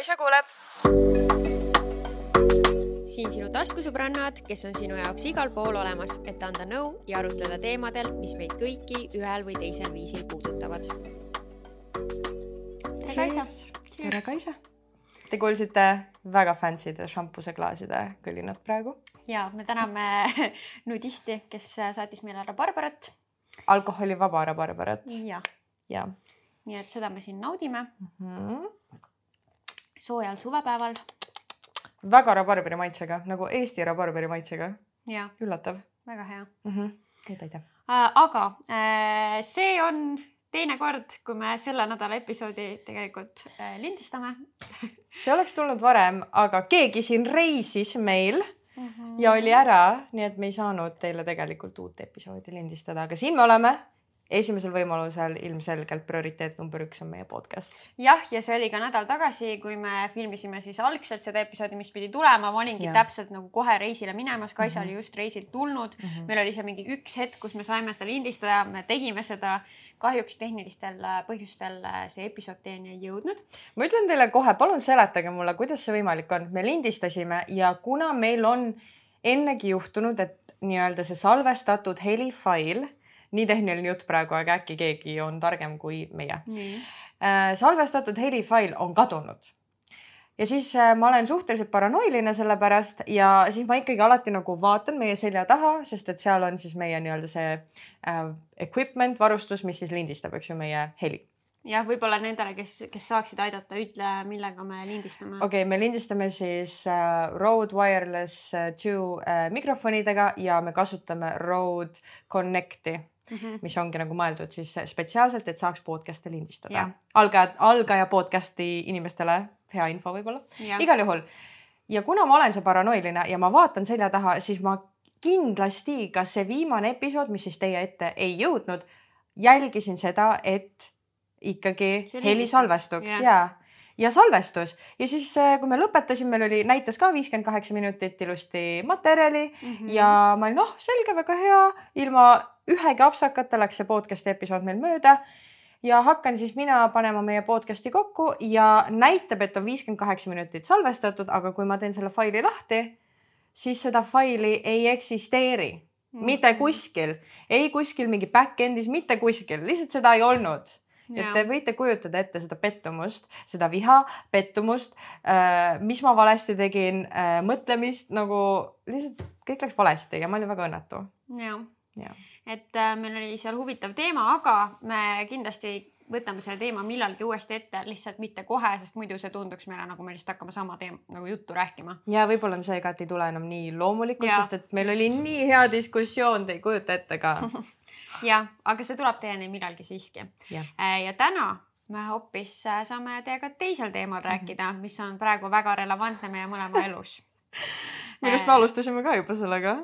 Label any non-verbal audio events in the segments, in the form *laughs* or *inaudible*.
Kaisa kuuleb. siin sinu taskusõbrannad, kes on sinu jaoks igal pool olemas, et anda nõu ja arutleda teemadel, mis meid kõiki ühel või teisel viisil puudutavad. tere, Kaisa. tere, Kaisa. Te kuulsite väga fancy'de šampuseklaaside kõlinat praegu. ja me täname *laughs* nudisti, kes saatis meile rabarbarat. alkoholivaba rabarbarat. ja, ja., nii et seda me siin naudime mm. -hmm. Soojal suvepäeval. väga rabarberi maitsega, nagu Eesti rabarberi maitsega. üllatav. väga hea mm. -hmm. aitäh, aitäh. aga äh, see on teine kord, kui me selle nädala episoodi tegelikult äh, lindistame *laughs* see oleks tulnud varem, aga keegi siin reisis meil -hmm. ja oli ära, nii et me ei saanud teile tegelikult uut episoodi lindistada, aga siin me oleme esimesel võimalusel ilmselgelt prioriteet number üks on meie podcast. jah, ja see oli ka nädal tagasi, kui me filmisime siis algselt seda episoodi, mis pidi tulema, ma olingi ja. täpselt nagu kohe reisile minemas, Kaisa mm -hmm. oli just reisilt tulnud mm. -hmm. meil oli seal mingi üks hetk, kus me saime seda lindistada, me tegime seda. kahjuks tehnilistel põhjustel see episood teieni ei jõudnud. ma ütlen teile kohe, palun seletage mulle, kuidas see võimalik on, me lindistasime ja kuna meil on ennegi juhtunud, et nii-öelda see salvestatud helifail nii tehniline jutt praegu, aga äkki keegi on targem kui meie. Äh, salvestatud helifail on kadunud ja siis äh, ma olen suhteliselt paranoiline selle pärast ja siis ma ikkagi alati nagu vaatan meie selja taha, sest et seal on siis meie nii-öelda see äh, equipment, varustus, mis siis lindistab, eks ju, meie heli jah, võib-olla nendele, kes, kes saaksid aidata, ütle, millega me lindistame. okei okay,, me lindistame siis äh, Rode Wireless 2 äh, mikrofonidega ja me kasutame Rode Connecti mm, -hmm. mis ongi nagu mõeldud siis spetsiaalselt, et saaks podcast'e lindistada. algajad, algaja podcast'i inimestele hea info võib-olla. igal juhul. ja kuna ma olen see paranoiline ja ma vaatan selja taha, siis ma kindlasti, kas see viimane episood, mis siis teie ette ei jõudnud, jälgisin seda, et ikkagi heli salvestuks ja, ja ja salvestus ja siis, äh, kui me lõpetasime, meil oli, näitas ka viiskümmend kaheksa minutit ilusti materjali mm -hmm. ja ma olin, noh, selge, väga hea, ilma ühegi apsakata läks see podcast'i episood meil mööda. ja hakkan siis mina panema meie podcast'i kokku ja näitab, et on viiskümmend kaheksa minutit salvestatud, aga kui ma teen selle faili lahti, siis seda faili ei eksisteeri. Mm. Mitte kuskil, ei kuskil mingi back-end'is, mitte kuskil, lihtsalt seda ei olnud. Et te võite kujutada ette seda pettumust, seda viha, pettumust äh,, mis ma valesti tegin äh,, mõtlemist nagu lihtsalt kõik läks valesti ja ma olin väga õnnetu. ja, ja., et äh, meil oli seal huvitav teema, aga me kindlasti võtame selle teema millalgi uuesti ette, lihtsalt mitte kohe, sest muidu see tunduks meile nagu me lihtsalt hakkame sama teema nagu juttu rääkima. ja võib-olla on see ka, et ei tule enam nii loomulikult, sest et meil oli nii hea diskussioon, te ei kujuta ette ka *laughs* jah, aga see tuleb teieni millalgi siiski. Äh, ja täna me hoopis äh, saame teiega teisel teemal mhm. rääkida, mis on praegu väga relevantne meie mõlema elus *laughs* millest me alustasime ka juba sellega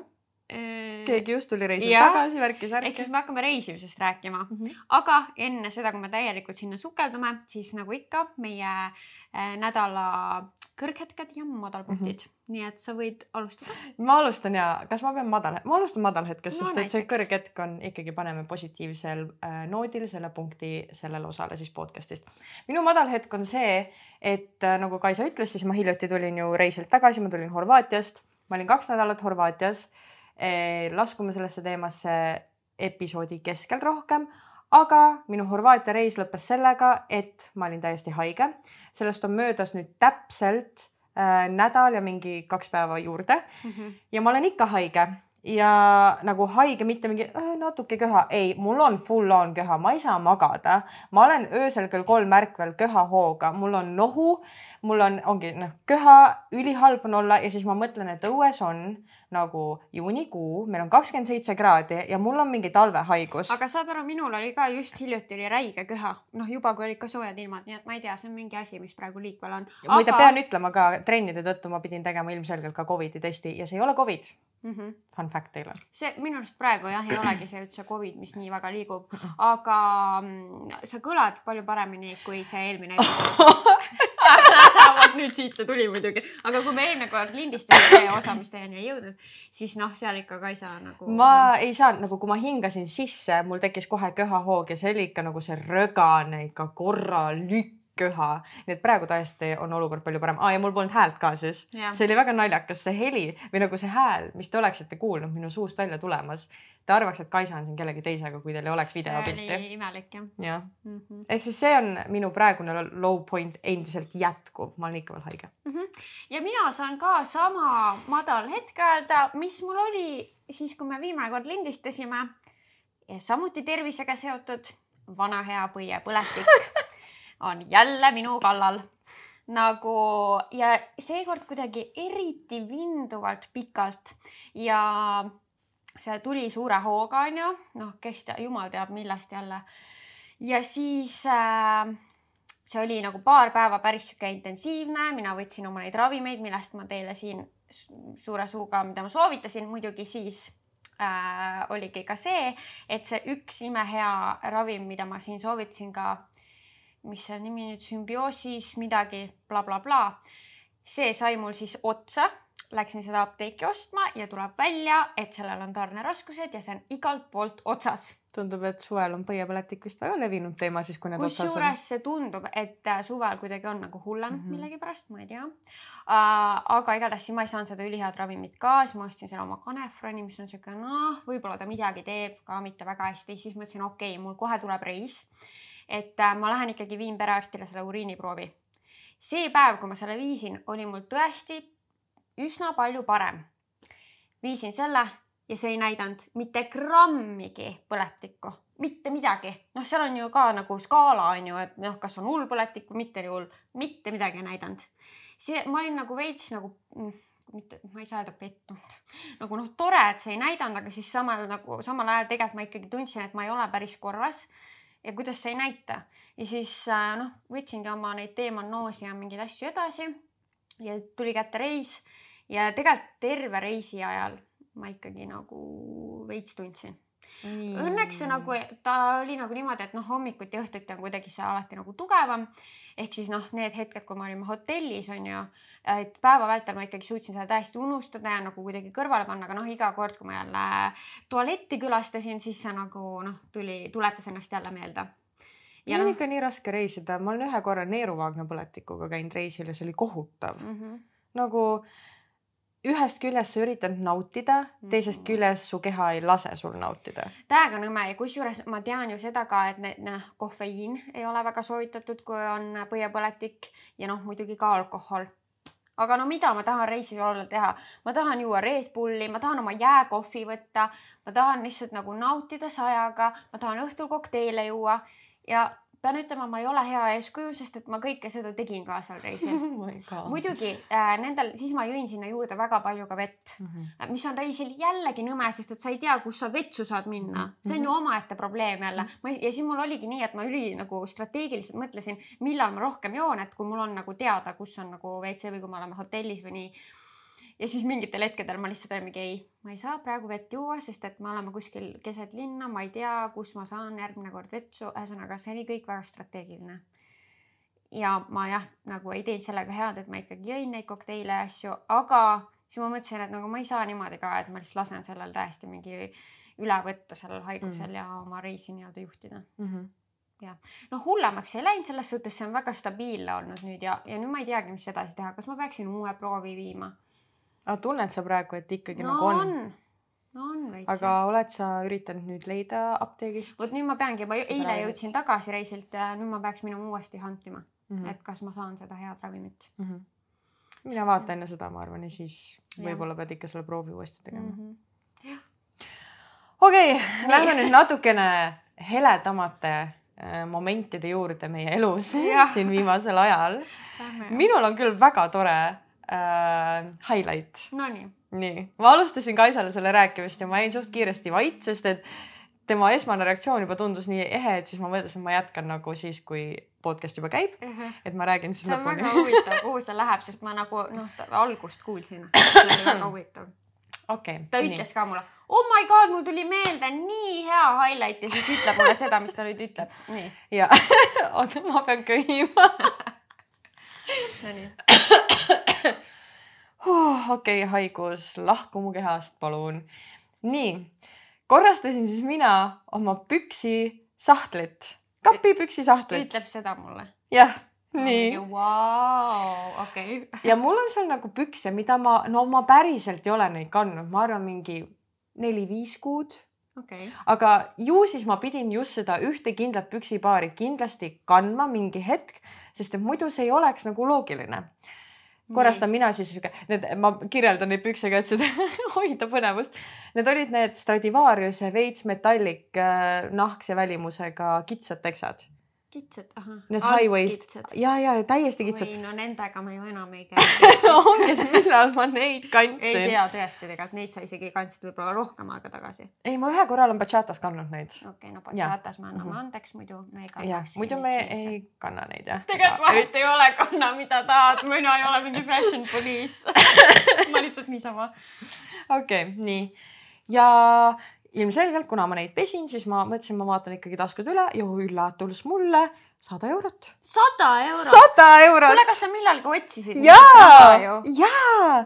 keegi just tuli reisilt tagasi, värkis-särki. ehk siis me hakkame reisimisest rääkima mm, -hmm. aga enne seda, kui me täielikult sinna sukeldume, siis nagu ikka meie äh, nädala kõrghetked ja madalpunktid mm. -hmm. nii et sa võid alustada. ma alustan ja kas ma pean madal, ma alustan madalhetkest no,, sest et see kõrghetk on ikkagi, paneme positiivsel äh, noodil selle punkti sellele osale siis podcast'ist. minu madalhetk on see, et äh, nagu Kaisa ütles, siis ma hiljuti tulin ju reisilt tagasi, ma tulin Horvaatiast, ma olin kaks nädalat Horvaatias Eh, laskume sellesse teemasse episoodi keskel rohkem, aga minu Horvaatia reis lõppes sellega, et ma olin täiesti haige. sellest on möödas nüüd täpselt äh, nädal ja mingi kaks päeva juurde mm. -hmm. ja ma olen ikka haige ja nagu haige, mitte mingi äh, natuke köha, ei, mul on full on köha, ma ei saa magada. ma olen öösel kell kolm ärkvel köhahooga, mul on nohu, mul on, ongi noh, köha, ülihalb on olla ja siis ma mõtlen, et õues on nagu juunikuu, meil on kakskümmend seitse kraadi ja mul on mingi talvehaigus. aga saad aru, minul oli ka just hiljuti oli räige köha, noh juba kui olid ka soojad ilmad, nii et ma ei tea, see on mingi asi, mis praegu liikvel on. muide aga..., pean ütlema ka trennide tõttu ma pidin tegema ilmselgelt ka Covidi testi ja see ei ole Covid mm. -hmm. Fun fact teile. see minu arust praegu jah, ei *clears throat* olegi see üldse Covid, mis nii väga liigub, aga mm, sa kõlad palju paremini kui see eelmine *laughs* *laughs* vot nüüd siit see tuli muidugi, aga kui me eelmine kord lindistasime osa, mis teieni ei jõudnud, siis noh, seal ikka ka ei saa nagu. ma ei saanud nagu, kui ma hingasin sisse, mul tekkis kohe köhahoog ja see oli ikka nagu see rögane ikka korra lükk köha, nii et praegu tõesti on olukord palju parem ah,. ja mul polnud häält ka siis, see oli väga naljakas, see heli või nagu see hääl, mis te oleksite kuulnud minu suust välja tulemas. Te arvaks, et Kaisa on siin kellegi teisega, kui teil ei oleks videopilti. see oli imelik jah. jah mm -hmm., ehk siis see on minu praegune low point endiselt jätkuv, ma olen ikka veel haige mm. -hmm. ja mina saan ka sama madal hetk öelda, mis mul oli siis, kui me viimane kord lindistasime. samuti tervisega seotud vana hea põiepõletik *laughs* on jälle minu kallal nagu ja seekord kuidagi eriti vinduvalt pikalt ja see tuli suure hooga onju, noh, kes tea, jumal teab, millest jälle. ja siis äh, see oli nagu paar päeva päris sihuke intensiivne, mina võtsin oma neid ravimeid, millest ma teile siin suure suuga, mida ma soovitasin, muidugi siis äh, oligi ka see, et see üks imehea ravim, mida ma siin soovitasin ka mis see nimi nüüd, sümbioosis midagi blablabla bla, bla. see sai mul siis otsa, läksin seda apteeki ostma ja tuleb välja, et sellel on tarneraskused ja see on igalt poolt otsas. tundub, et suvel on põiepõletik vist väga levinud teema siis, kui need otsas on. kusjuures see tundub, et äh, suvel kuidagi on nagu hullem mm -hmm. millegipärast, ma ei tea uh,. aga igatahes siis ma ei saanud seda ülihead ravimit ka, siis ma ostsin selle oma Canefroni, mis on siuke noh, võib-olla ta midagi teeb ka mitte väga hästi, siis mõtlesin, okei okay,, mul kohe tuleb reis et äh, ma lähen ikkagi viin perearstile selle uriiniproovi. see päev, kui ma selle viisin, oli mul tõesti üsna palju parem. viisin selle ja see ei näidanud mitte grammigi põletikku, mitte midagi. noh, seal on ju ka nagu skaala on ju, et noh, kas on hull põletik või mitte hull, mitte midagi ei näidanud. see, ma olin nagu veits nagu mm, mitte, ma ei saa öelda pettunud, nagu noh, tore, et see ei näidanud, aga siis samal nagu samal ajal tegelikult ma ikkagi tundsin, et ma ei ole päris korras ja kuidas see ei näita. ja siis äh, noh, võtsingi oma neid teemannoosi ja mingeid asju edasi ja tuli kätte reis ja tegelikult terve reisi ajal ma ikkagi nagu veits tundsin Mm. Õnneks see nagu, ta oli nagu niimoodi, et noh, hommikuti, õhtuti on kuidagi see alati nagu tugevam. ehk siis noh, need hetked, kui me olime hotellis on ju, et päeva vältel ma ikkagi suutsin seda täiesti unustada ja nagu kuidagi kõrvale panna, aga noh, iga kord, kui ma jälle tualetti külastasin, siis see nagu noh, tuli, tuletas ennast jälle meelde ja on no, ikka nii raske reisida, ma olen ühe korra neeruvaagna põletikuga käinud reisil ja see oli kohutav mm. -hmm. nagu ühest küljest sa üritad nautida, teisest mm. küljest su keha ei lase sul nautida. täiega nõme ja kusjuures ma tean ju seda ka, et need noh, kofeiin ei ole väga soovitatud, kui on põiepõletik ja noh, muidugi ka alkohol. aga no mida ma tahan reisil olla teha, ma tahan juua Red Bulli, ma tahan oma jääkohvi võtta, ma tahan lihtsalt nagu nautida sajaga, ma tahan õhtul kokteile juua ja pean ütlema, ma ei ole hea eeskuju, sest et ma kõike seda tegin ka seal reisil *laughs* oh muidugi äh, nendel, siis ma jõin sinna juurde väga palju ka vett mm, -hmm. mis on reisil jällegi nõme, sest et sa ei tea, kus sa vetsu saad minna mm, -hmm. see on ju mhm. omaette probleem jälle mm. -hmm. ma ja siis mul oligi nii, et ma üli nagu strateegiliselt mõtlesin, millal ma rohkem joon, et kui mul on nagu teada, kus on nagu WC või kui me oleme hotellis või nii ja siis mingitel hetkedel ma lihtsalt olingi ei, ma ei saa praegu vett juua, sest et me oleme kuskil keset linna, ma ei tea, kus ma saan järgmine kord vetsu, ühesõnaga see oli kõik väga strateegiline. ja ma jah, nagu ei teinud sellega head, et ma ikkagi jõin neid kokteile ja asju, aga siis ma mõtlesin, et nagu ma ei saa niimoodi ka, et ma lihtsalt lasen sellel täiesti mingi üle võtta sellel haigusel mm. ja oma reisi nii-öelda juhtida mm. -hmm ja noh, hullemaks ei läinud selles suhtes, see on väga stabiilne olnud nüüd ja, ja nüüd ma ei teagi, mis edasi teha, kas ma peaksin uue proovi viima aga tunned sa praegu, et ikkagi no, nagu on, on.? no on veits. aga jah. oled sa üritanud nüüd leida apteegist? vot nüüd ma peangi, ma eile ravimit. jõudsin tagasi reisilt ja nüüd ma peaks minema uuesti hantima mm, -hmm. et kas ma saan seda head ravimit mm. -hmm. mina vaata enne seda, ma arvan, ja siis võib-olla pead ikka selle proovi uuesti tegema mm. -hmm. okei okay,, lähme nüüd natukene heledamate äh, momentide juurde meie elus siin viimasel ajal. minul on küll väga tore äh, highlight. Nonii. nii, ma alustasin Kaisale selle rääkimist ja ma jäin suht kiiresti vait, sest et tema esmane reaktsioon juba tundus nii ehe, et siis ma mõtlesin, ma jätkan nagu siis, kui podcast juba käib uh. -huh. et ma räägin siis lõpuni. see on väga huvitav, kuhu see läheb, sest ma nagu noh, algust kuulsin. *coughs* see oli väga huvitav. okei okay,. ta ütles nii. ka mulle, oh my god, mul tuli meelde nii hea highlight ja siis ütleb mulle seda, mis ta nüüd ütleb. nii. ja, *laughs* oota, ma pean köhima *laughs* Nonii *laughs* huh, okei okay,, haigus, lahku mu kehast, palun. nii, korrastasin siis mina oma püksisahtlit, kapi püksisahtlit. ütleb seda mulle. jah, nii. Vau, okei. ja mul on seal nagu pükse, mida ma, no ma päriselt ei ole neid kandnud, ma arvan, mingi neli-viis kuud okei. aga ju siis ma pidin just seda ühte kindlat püksipaari kindlasti kandma mingi hetk, sest et muidu see ei oleks nagu loogiline. Korrastan mina siis sihuke, need, ma kirjeldan neid pükse ka, et seda *laughs* hoida põnevust. Need olid need Stradivariuse veits metallik äh, nahkse välimusega kitsad teksad kitsad, ahah. Need high waist ja, ja täiesti kitsad. oi, no nendega ma ju enam ei käi *laughs* ongi, et millal ma neid kandsin. ei tea tõesti tegelikult, neid sa isegi kandsid võib-olla rohkem aega tagasi. ei, ma ühe korra olen bachatas kandnud neid. okei okay,, no bachatas me anname mm -hmm. andeks, muidu me ei kanna. muidu me ei kanna neid jah. tegelikult vahet ei ole, kanna mida tahad, mina ei ole mingi fashion police *laughs* ma lihtsalt niisama. okei okay,, nii ja ilmselgelt, kuna ma neid pesin, siis ma mõtlesin, ma vaatan ikkagi taskud üle ja üllatus mulle sada eurot. sada eurot? sada eurot. kuule, kas sa millalgi otsisid? jaa, jaa.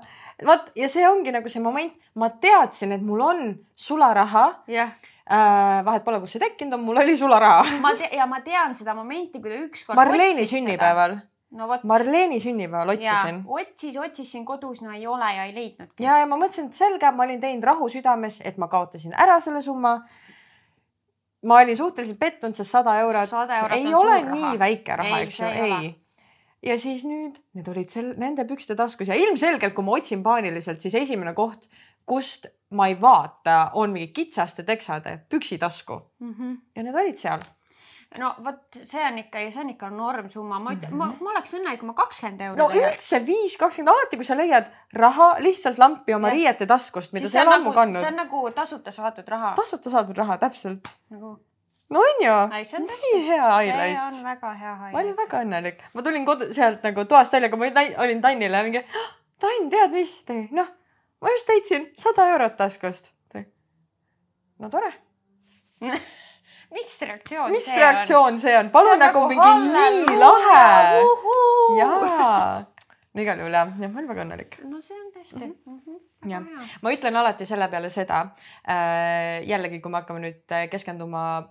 vot ja see ongi nagu see moment, ma teadsin, et mul on sularaha. jah äh, vahet pole, kus see tekkinud on, mul oli sularaha. ma te ja ma tean seda momenti, kui ta ükskord. Marleeni sünnipäeval seda no vot. Marleeni sünnipäeval otsisin. otsis, otsisin kodus, no ei ole ja ei leidnudki. ja, ja ma mõtlesin, et selge, ma olin teinud rahu südames, et ma kaotasin ära selle summa. ma olin suhteliselt pettunud, sest sada eurot ei ole raha. nii väike raha, eks ju, ei. ja siis nüüd need olid seal nende pükste taskus ja ilmselgelt, kui ma otsin paaniliselt, siis esimene koht, kust ma ei vaata, on mingi kitsaste teksade püksitasku mm. -hmm. ja need olid seal no vot, see on ikka, see on ikka normsumma, ma ütlen mm, -hmm. ma, mhm. ma oleks õnnelik, kui ma kakskümmend euri no leiad. üldse viis, kakskümmend, alati kui sa leiad raha lihtsalt lampi oma ja. riiete taskust, mida sa ei ole ammu nagu, kandnud. see on nagu tasuta saadud raha. tasuta saadud raha, täpselt. nagu. no on ju. nii hea highlight. see on väga hea highlight. ma olin väga õnnelik, ma tulin kodu sealt nagu toast välja, kui ma olin Tannile mingi, Tann, tead mis, noh, ma just leidsin sada eurot taskust. no tore *laughs* mis reaktsioon mis see reaktsioon on? see on? palun nagu, nagu mingi nii lahe. jaa, igal juhul jah, jah, ma olin väga õnnelik. no see on tõesti mm. -hmm. Mm -hmm. jah, ma ütlen alati selle peale seda äh,, jällegi, kui me hakkame nüüd äh, keskenduma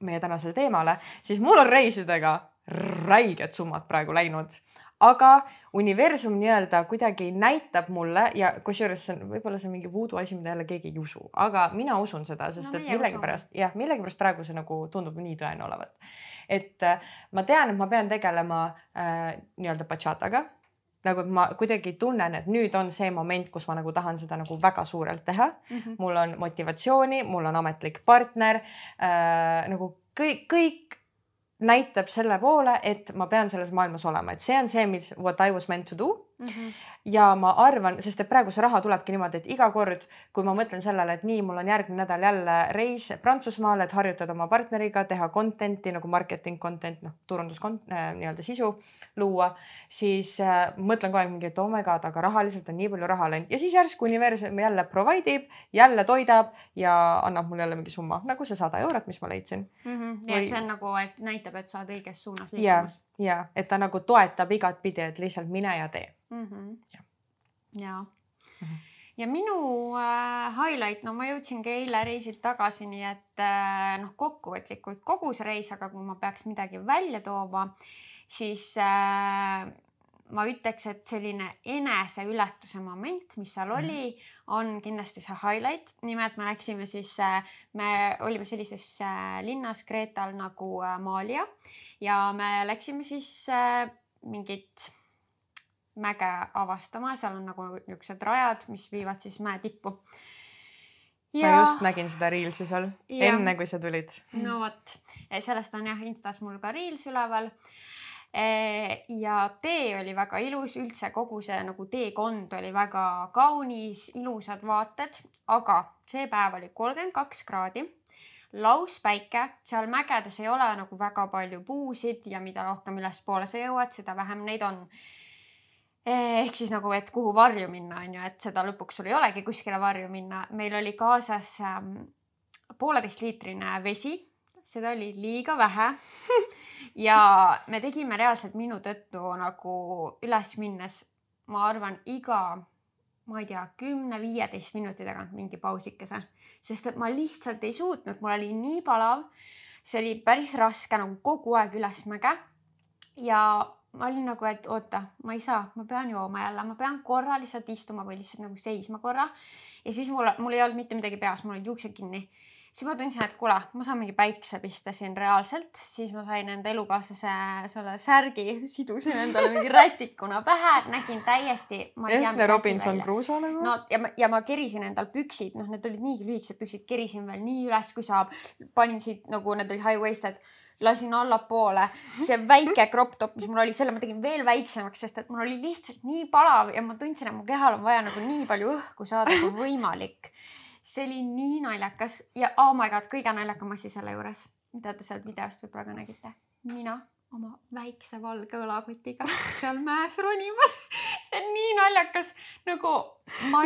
meie tänasele teemale, siis mul on reisidega räiged summad praegu läinud, aga universum nii-öelda kuidagi näitab mulle ja kusjuures see on, võib-olla see on mingi voodoo asi, mida jälle keegi ei usu, aga mina usun seda, sest no, et millegipärast jah, millegipärast praegu see nagu tundub nii tõene olevat. et äh, ma tean, et ma pean tegelema äh, nii-öelda bachataga nagu ma kuidagi tunnen, et nüüd on see moment, kus ma nagu tahan seda nagu väga suurelt teha mm. -hmm. mul on motivatsiooni, mul on ametlik partner äh,, nagu kõik, kõik näitab selle poole, et ma pean selles maailmas olema, et see on see, mis what I was meant to do mm. -hmm. ja ma arvan, sest et praegu see raha tulebki niimoodi, et iga kord, kui ma mõtlen sellele, et nii, mul on järgmine nädal jälle reis Prantsusmaale, et harjutada oma partneriga, teha content'i nagu marketing content, noh, turundus äh, nii-öelda sisu luua, siis äh, mõtlen kogu aeg mingi, et oh my god, aga rahaliselt on nii palju raha läinud ja siis järsku universum jälle provide ib, jälle toidab ja annab mulle jälle mingi summa, nagu see sada eurot, mis ma leidsin mm. -hmm. nii Või... et see on nagu, et näitab, et sa oled õiges suunas liikumas ja et ta nagu toetab igatpidi, et lihtsalt mine ja tee mm. -hmm. ja, ja. Mm -hmm. ja minu äh, highlight, no ma jõudsingi eile reisilt tagasi, nii et äh, noh, kokkuvõtlikult kogu see reis, aga kui ma peaks midagi välja tooma, siis äh, ma ütleks, et selline eneseületuse moment, mis seal oli, on kindlasti see highlight. nimelt me läksime siis, äh, me olime sellises äh, linnas Kreetal nagu äh, Malia ja me läksime siis mingit mäge avastama, seal on nagu niisugused rajad, mis viivad siis mäe tippu. Ja... ma just nägin seda Reelsi seal ja. enne, kui sa tulid. no vot, sellest on jah Instas mul ka Reels üleval Eh, ja tee oli väga ilus, üldse kogu see nagu teekond oli väga kaunis, ilusad vaated, aga see päev oli kolmkümmend kaks kraadi, lauspäike, seal mägedes ei ole nagu väga palju puusid ja mida rohkem ülespoole sa jõuad, seda vähem neid on eh, ehk siis nagu, et kuhu varju minna, on ju, et seda lõpuks sul ei olegi kuskile varju minna. meil oli kaasas ähm, pooleteistliitrine vesi, seda oli liiga vähe *laughs* ja me tegime reaalselt minu tõttu nagu üles minnes, ma arvan, iga, ma ei tea, kümne-viieteist minuti tagant mingi pausikese, sest et ma lihtsalt ei suutnud, mul oli nii palav. see oli päris raske nagu kogu aeg ülesmäge. ja ma olin nagu, et oota, ma ei saa, ma pean jooma jälle, ma pean korra lihtsalt istuma või lihtsalt nagu seisma korra. ja siis mul, mul ei olnud mitte midagi peas, mul olid juuksed kinni siis ma tundsin, et kuule, ma saan mingi päikse pista siin reaalselt, siis ma sain enda elukaaslase selle särgi, sidusin endale mingi rätikuna pähe, nägin täiesti. ehtne Robinson Crusoe nagu. no ja ma, ja ma kerisin endal püksid, noh, need olid niigi lühikesed püksid, kerisin veel nii üles, kui saab. panin siit nagu need olid high waisted lasin allapoole, see väike crop top, mis mul oli, selle ma tegin veel väiksemaks, sest et mul oli lihtsalt nii palav ja ma tundsin, et mu kehal on vaja nagu nii palju õhku saada kui võimalik see oli nii naljakas ja oh my god, kõige naljakam asi selle juures, mida te sealt videost võib-olla ka nägite. mina oma väikse valge õlakotiga *laughs* seal mäes ronimas. see on nii naljakas nagu.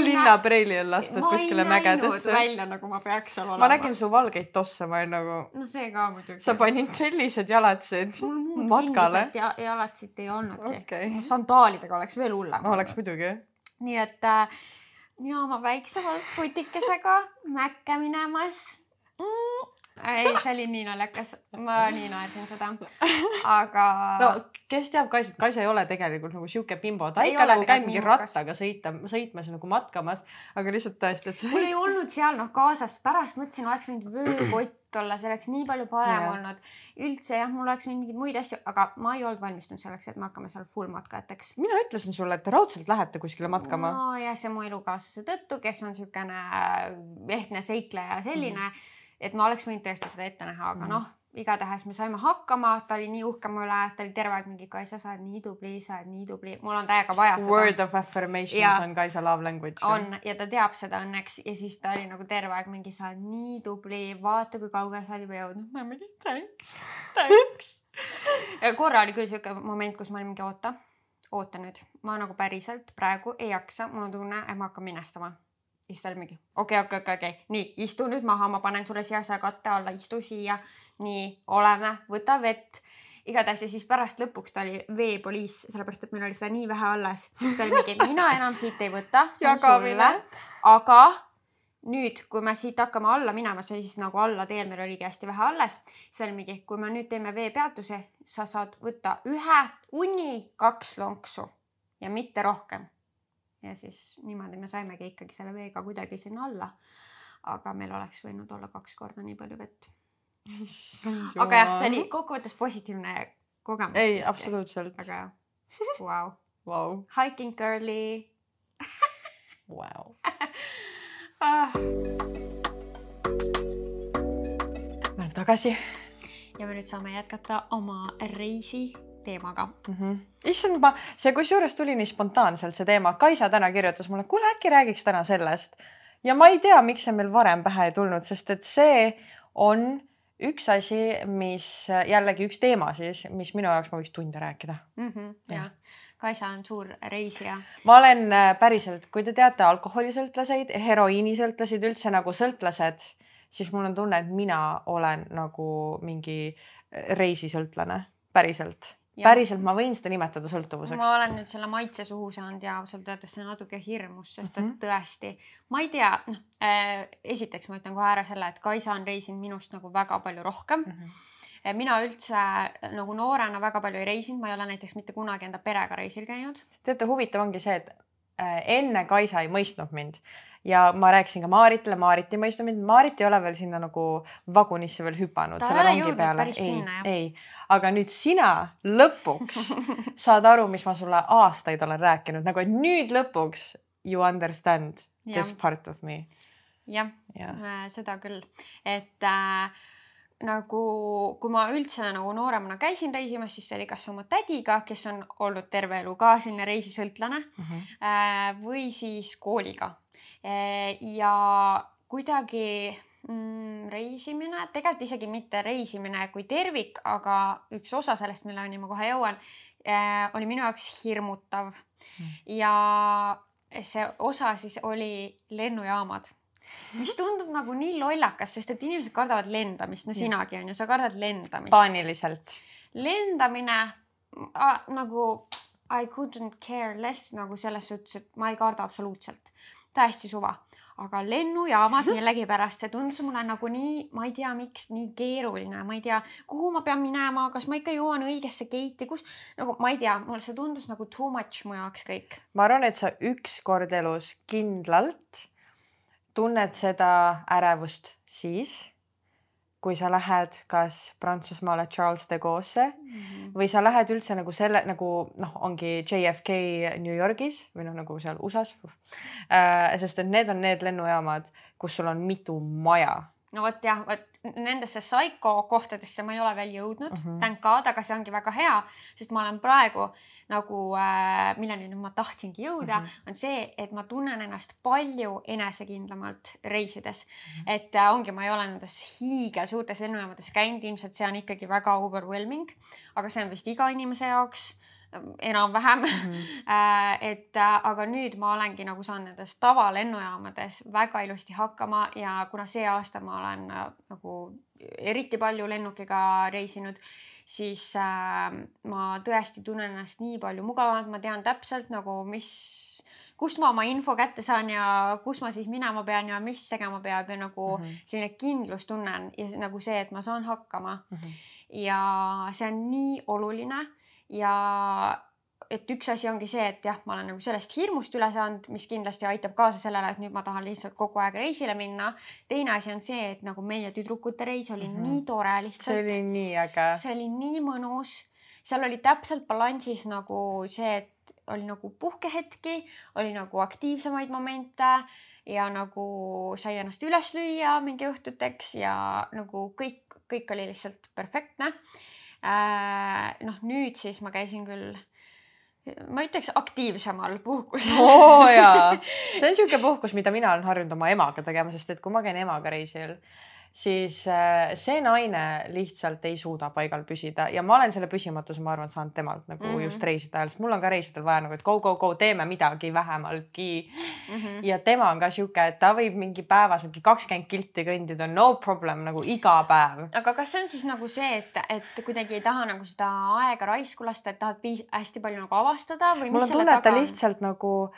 linnapreili on lastud kuskile mägedesse. välja nagu ma peaks seal olema. ma nägin su valgeid tosse, ma olin nagu. no see ka muidugi. sa panid sellised jalatsed matkale. Ja, jalatsit ei olnudki okay.. sandaalidega oleks veel hullem. oleks muidugi. nii et äh, mina oma väikse putikesega mäkke minemas. Mm.. Ei, see oli nii naljakas, ma nii naersin seda, *laughs* aga. no kes teab, Kaisa, Kaisa ei ole tegelikult nagu sihuke bimbo, ta ikka nagu käib mingi rattaga sõita, sõitmas nagu matkamas, aga lihtsalt tõesti, et see. mul ei olnud seal noh kaasas, pärast mõtlesin, oleks võinud vöökott olla, see oleks nii palju parem ja. olnud. üldse jah, mul oleks võinud mingeid muid asju, aga ma ei olnud valmistunud selleks, et me hakkame seal full matkajateks. mina ütlesin sulle, et te raudselt lähete kuskile matkama. nojah, see mu elukaaslase tõttu, kes on niisugune ehtne seikleja selline mm, -hmm. Et ma oleks võinud tõesti seda ette näha, aga mm. noh igatahes me saime hakkama, ta oli nii uhke mu üle, ta oli terve aeg mingi Kaisa, sa oled nii tubli, sa oled nii tubli, mul on täiega vaja seda. Word of affirmations ja, on Kaisa love language. on ja ta teab seda õnneks ja siis ta oli nagu terve aeg mingi, sa oled nii tubli, vaata kui kaugele sa juba jõudnud. ma mingi thanks, thanks. *laughs* Ja korra oli küll siuke moment, kus ma olin mingi oota, oota nüüd, ma nagu päriselt praegu ei jaksa, mul on tunne, et ma hakkan minestama siis ta oli mingi okei okay,, okei okay,, okei okay., nii istu nüüd maha, ma panen sulle siia asja katte alla, istu siia. nii, oleme, võta vett. igatahes ja siis pärast lõpuks ta oli veepoliis, sellepärast et meil oli seda nii vähe alles. siis ta oli mingi, mina enam siit ei võta, see on sulle. aga nüüd, kui me siit hakkame alla minema, see oli siis nagu alla teel, meil oligi hästi vähe alles. siis oli mingi, kui me nüüd teeme veepeatuse, sa saad võtta ühe kuni kaks lonksu ja mitte rohkem ja siis niimoodi me saimegi ikkagi selle veega kuidagi sinna alla. aga meil oleks võinud olla kaks korda nii palju vett. aga jah, see oli kokkuvõttes positiivne kogemus. ei, absoluutselt. aga vau. Vau. Hiking girly Vau. Ah. me oleme tagasi. ja me nüüd saame jätkata oma reisi teemaga mm. -hmm. issand, ma, see kusjuures tuli nii spontaanselt, see teema. Kaisa täna kirjutas mulle, kuule äkki räägiks täna sellest. ja ma ei tea, miks see meil varem pähe ei tulnud, sest et see on üks asi, mis jällegi üks teema siis, mis minu jaoks ma võiks tunde rääkida mm. -hmm, jah Kaisa on suur reisija. ma olen äh, päriselt, kui te teate alkoholisõltlaseid, heroiinisõltlaseid, üldse nagu sõltlased, siis mul on tunne, et mina olen nagu mingi reisisõltlane, päriselt päriselt ma võin seda nimetada sõltuvuseks. ma olen nüüd selle maitse suhu saanud ja ausalt öeldes see natuke hirmus, sest et mm -hmm. tõesti, ma ei tea, noh äh,, esiteks ma ütlen kohe ära selle, et Kaisa on reisinud minust nagu väga palju rohkem mm. -hmm. mina üldse nagu noorena väga palju ei reisinud, ma ei ole näiteks mitte kunagi enda perega reisil käinud. teate, huvitav ongi see, et äh, enne Kaisa ei mõistnud mind ja ma rääkisin ka Maaritile, Maarit ei mõistnud mind, Maarit ei ole veel sinna nagu vagunisse veel hüpanud. ta ei ole jõudnud päris ei, sinna jah. ei, aga nüüd sina lõpuks *laughs* saad aru, mis ma sulle aastaid olen rääkinud, nagu et nüüd lõpuks you understand ja. this part of me. jah ja. ja., seda küll, et äh, nagu kui ma üldse nagu nooremana käisin reisimas, siis see oli kas oma tädiga, kes on olnud terve elu ka selline reisisõltlane mm -hmm. või siis kooliga ja kuidagi mm, reisimine, tegelikult isegi mitte reisimine kui tervik, aga üks osa sellest, milleni ma kohe jõuan, eh, oli minu jaoks hirmutav. Mm.. ja see osa siis oli lennujaamad. Mis *laughs* tundub nagu nii lollakas, sest et inimesed kardavad lendamist, no sinagi on ju, sa kardad lendamist. paaniliselt. lendamine äh, nagu I couldn't care less nagu selles suhtes, et ma ei karda absoluutselt täiesti suva. aga lennujaamad millegipärast, see tundus mulle nagu nii, ma ei tea, miks nii keeruline, ma ei tea, kuhu ma pean minema, kas ma ikka jõuan õigesse gate'i, kus nagu ma ei tea, mulle see tundus nagu too much mu jaoks kõik. ma arvan, et sa ükskord elus kindlalt tunned seda ärevust siis kui sa lähed kas Prantsusmaale Charles de Gaulle'sse mm -hmm. või sa lähed üldse nagu selle nagu noh, ongi JFK New Yorgis või noh, nagu seal USA-s äh,. sest et need on need lennujaamad, kus sul on mitu maja no vot jah, vot nendesse Psycho kohtadesse ma ei ole veel jõudnud mm, -hmm. thank god, aga see ongi väga hea, sest ma olen praegu nagu äh,, milleni nüüd ma tahtsingi jõuda mm, -hmm. on see, et ma tunnen ennast palju enesekindlamalt reisides mm. -hmm. et äh, ongi, ma ei ole nendes hiigelsuurtes lennujaamades käinud, ilmselt see on ikkagi väga overwhelming, aga see on vist iga inimese jaoks enam-vähem mm. -hmm. *laughs* et äh, aga nüüd ma olengi nagu saanud nendes tavalennujaamades väga ilusti hakkama ja kuna see aasta ma olen äh, nagu eriti palju lennukiga reisinud, siis ma tõesti tunnen ennast nii palju mugavamalt, ma tean täpselt nagu, mis kust ma oma info kätte saan ja kus ma siis minema pean ja mis tegema peab ja nagu mm -hmm. selline kindlustunne on ja nagu see, et ma saan hakkama mm. -hmm. ja see on nii oluline ja et üks asi ongi see, et jah, ma olen nagu sellest hirmust üle saanud, mis kindlasti aitab kaasa sellele, et nüüd ma tahan lihtsalt kogu aeg reisile minna. teine asi on see, et nagu meie tüdrukute reis oli mm -hmm. nii tore lihtsalt. see oli nii äge. see oli nii mõnus, seal oli täpselt balansis nagu see, et oli nagu puhkehetki, oli nagu aktiivsemaid momente ja nagu sai ennast üles lüüa mingi õhtuteks ja nagu kõik, kõik oli lihtsalt perfektne noh, nüüd siis ma käisin küll, ma ütleks aktiivsemal puhkusel. Oo jaa, *laughs* see on niisugune puhkus, mida mina olen harjunud oma emaga tegema, sest et kui ma käin emaga reisil siis äh, see naine lihtsalt ei suuda paigal püsida ja ma olen selle püsimatuse, ma arvan, saanud temalt nagu mm -hmm. just reiside ajal, sest mul on ka reisidel vaja nagu, et go, go, go, teeme midagi vähemaltki mm. -hmm. ja tema on ka sihuke, et ta võib mingi päevas mingi kakskümmend kilti kõndida, no problem nagu iga päev. aga kas see on siis nagu see, et, et kuidagi ei taha nagu seda aega raisku lasta, et tahad hästi palju nagu avastada või? mul on tunne, et ta lihtsalt nagu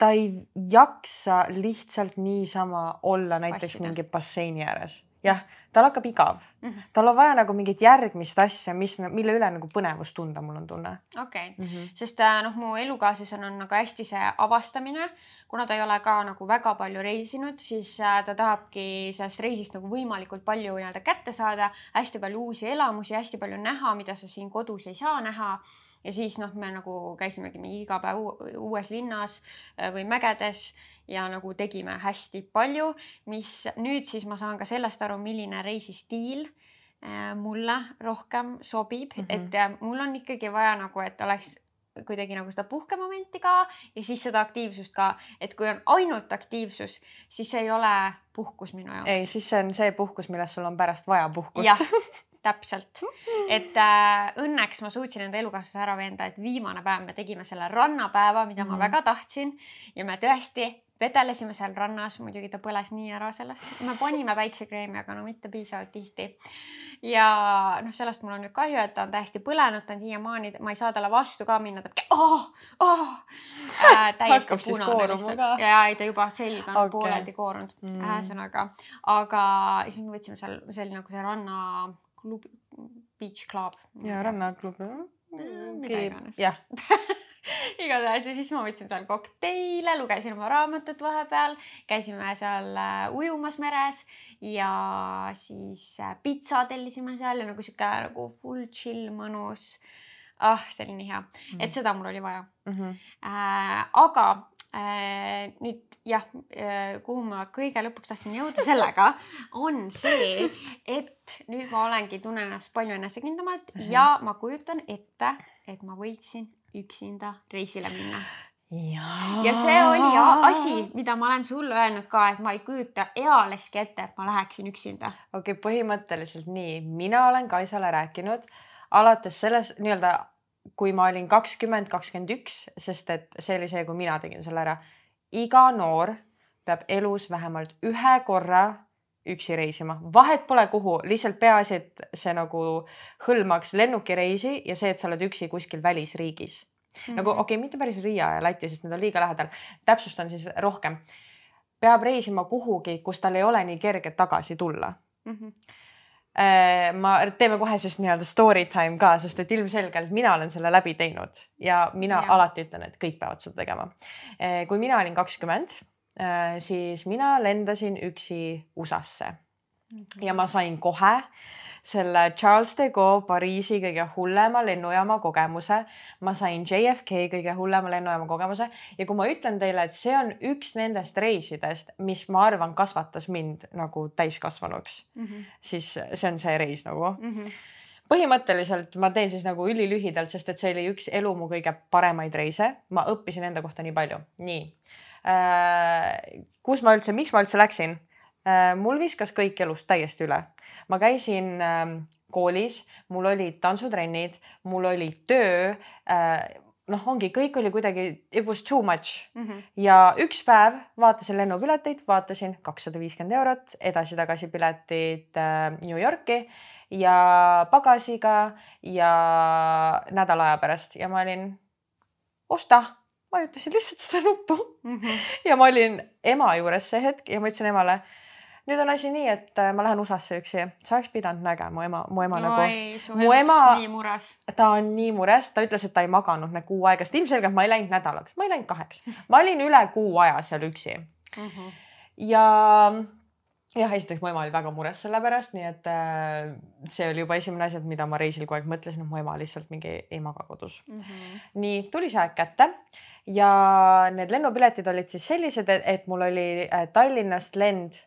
ta ei jaksa lihtsalt niisama olla näiteks Passida. mingi basseini ääres. jah, tal hakkab igav mm. -hmm. tal on vaja nagu mingit järgmist asja, mis, mille üle nagu põnevust tunda, mul on tunne. okei okay. mm, -hmm. sest äh, noh, mu elukaaslasel on nagu hästi see avastamine, kuna ta ei ole ka nagu väga palju reisinud, siis äh, ta tahabki sellest reisist nagu võimalikult palju nii-öelda kätte saada, hästi palju uusi elamusi, hästi palju näha, mida sa siin kodus ei saa näha ja siis noh, me nagu käisimegi mingi iga päev uues linnas äh, või mägedes ja nagu tegime hästi palju, mis nüüd siis ma saan ka sellest aru, milline reisistiil äh, mulle rohkem sobib mm, -hmm. et äh, mul on ikkagi vaja nagu, et oleks kuidagi nagu seda puhkemomenti ka ja siis seda aktiivsust ka, et kui on ainult aktiivsus, siis ei ole puhkus minu jaoks. ei, siis see on see puhkus, millest sul on pärast vaja puhkust. *laughs* täpselt, et äh, õnneks ma suutsin enda elukaaslase ära veenda, et viimane päev me tegime selle rannapäeva, mida mm ma mhm. väga tahtsin ja me tõesti vedelesime seal rannas, muidugi ta põles nii ära sellest, me panime päiksekreemi, aga no mitte piisavalt tihti. ja noh, sellest mul on nüüd kahju, et ta on täiesti põlenud, ta on siiamaani, ma ei saa talle vastu ka minna, ta oh, oh, äh, *laughs* täiesti punane lihtsalt ja ei ta juba selg on okay. pooleldi koorunud mm., ühesõnaga, aga siis me võtsime seal, see oli nagu see ranna klubi, beach club. ja rannaklub. mida iganes. jah *laughs* igatahes ja siis ma võtsin seal kokteile, lugesin oma raamatut vahepeal, käisime seal äh, ujumas meres ja siis äh, pitsa tellisime seal ja nagu sihuke nagu full chill, mõnus. ah, see oli nii hea mm, -hmm. et seda mul oli vaja mm. -hmm. Äh, aga nüüd jah, äh, kuhu ma kõige lõpuks tahtsin jõuda sellega, on see, et nüüd ma olengi, tunnen ennast palju enesekindlamalt uh -huh. ja ma kujutan ette, et ma võiksin üksinda reisile minna. Ja. see oli asi, mida ma olen sulle öelnud ka, et ma ei kujuta ealeski ette, et ma läheksin üksinda. okei okay,, põhimõtteliselt nii, mina olen Kaisale rääkinud alates selles nii-öelda kui ma olin kakskümmend, kakskümmend üks, sest et see oli see, kui mina tegin selle ära. iga noor peab elus vähemalt ühe korra üksi reisima, vahet pole kuhu, lihtsalt peaasi, et see nagu hõlmaks lennukireisi ja see, et sa oled üksi kuskil välisriigis mm. -hmm. nagu okei okay,, mitte päris Riia ja Läti, sest need on liiga lähedal. täpsustan siis rohkem. peab reisima kuhugi, kus tal ei ole nii kerge tagasi tulla mm. -hmm ma, teeme kohe siis nii-öelda story time ka, sest et ilmselgelt mina olen selle läbi teinud ja mina ja. alati ütlen, et kõik peavad seda tegema. Äh, kui mina olin kakskümmend, äh, siis mina lendasin üksi USA-sse -hmm. ja ma sain kohe äh, selle Charles de Gaulle Pariisi kõige hullema lennujaama kogemuse. ma sain JFK kõige hullema lennujaama kogemuse ja kui ma ütlen teile, et see on üks nendest reisidest, mis ma arvan, kasvatas mind nagu täiskasvanuks mm, -hmm. siis see on see reis nagu mm. -hmm põhimõtteliselt ma teen siis nagu ülilühidalt, sest et see oli üks elu mu kõige paremaid reise, ma õppisin enda kohta nii palju, nii äh,. kus ma üldse, miks ma üldse läksin äh,? mul viskas kõik elust täiesti üle ma käisin äh, koolis, mul olid tantsutrennid, mul oli töö äh, noh, ongi, kõik oli kuidagi, it was too much mm. -hmm. ja üks päev vaatasin lennupileteid, vaatasin kakssada viiskümmend eurot, edasi-tagasi piletid äh, New Yorki ja pagasiga ja nädala aja pärast ja ma olin, osta, vajutasin lihtsalt seda nuppu mm. -hmm. ja ma olin ema juures see hetk ja ma ütlesin emale nüüd on asi nii, et äh, ma lähen USA-sse üksi, sa oleks pidanud nägema ema, mu ema no, nagu. mu ema, ta on nii mures, ta ütles, et ta ei maganud need kuu aega, sest ilmselgelt ma ei läinud nädalaks, ma ei läinud kaheks, ma olin üle kuu aja seal üksi. Mhm. -huh. ja jah, esiteks mu ema oli väga mures selle pärast, nii et äh, see oli juba esimene asi, et mida ma reisil kogu aeg mõtlesin, et mu ema lihtsalt mingi ei maga kodus. Mhm. -huh. nii tuli see aeg kätte ja need lennupiletid olid siis sellised, et mul oli äh, Tallinnast lend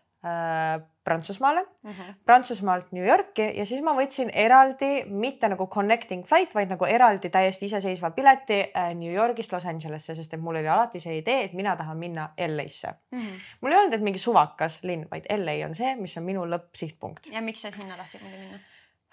Prantsusmaale mm, -hmm. Prantsusmaalt New Yorki ja siis ma võtsin eraldi, mitte nagu connecting flight, vaid nagu eraldi täiesti iseseisva pileti äh, New Yorgist Los Angelesse, sest et mul oli alati see idee, et mina tahan minna LA-sse mm. -hmm. mul ei olnud, et mingi suvakas linn, vaid LA on see, mis on minu lõppsihtpunkt. ja miks sa sinna tahtsid muidu minna?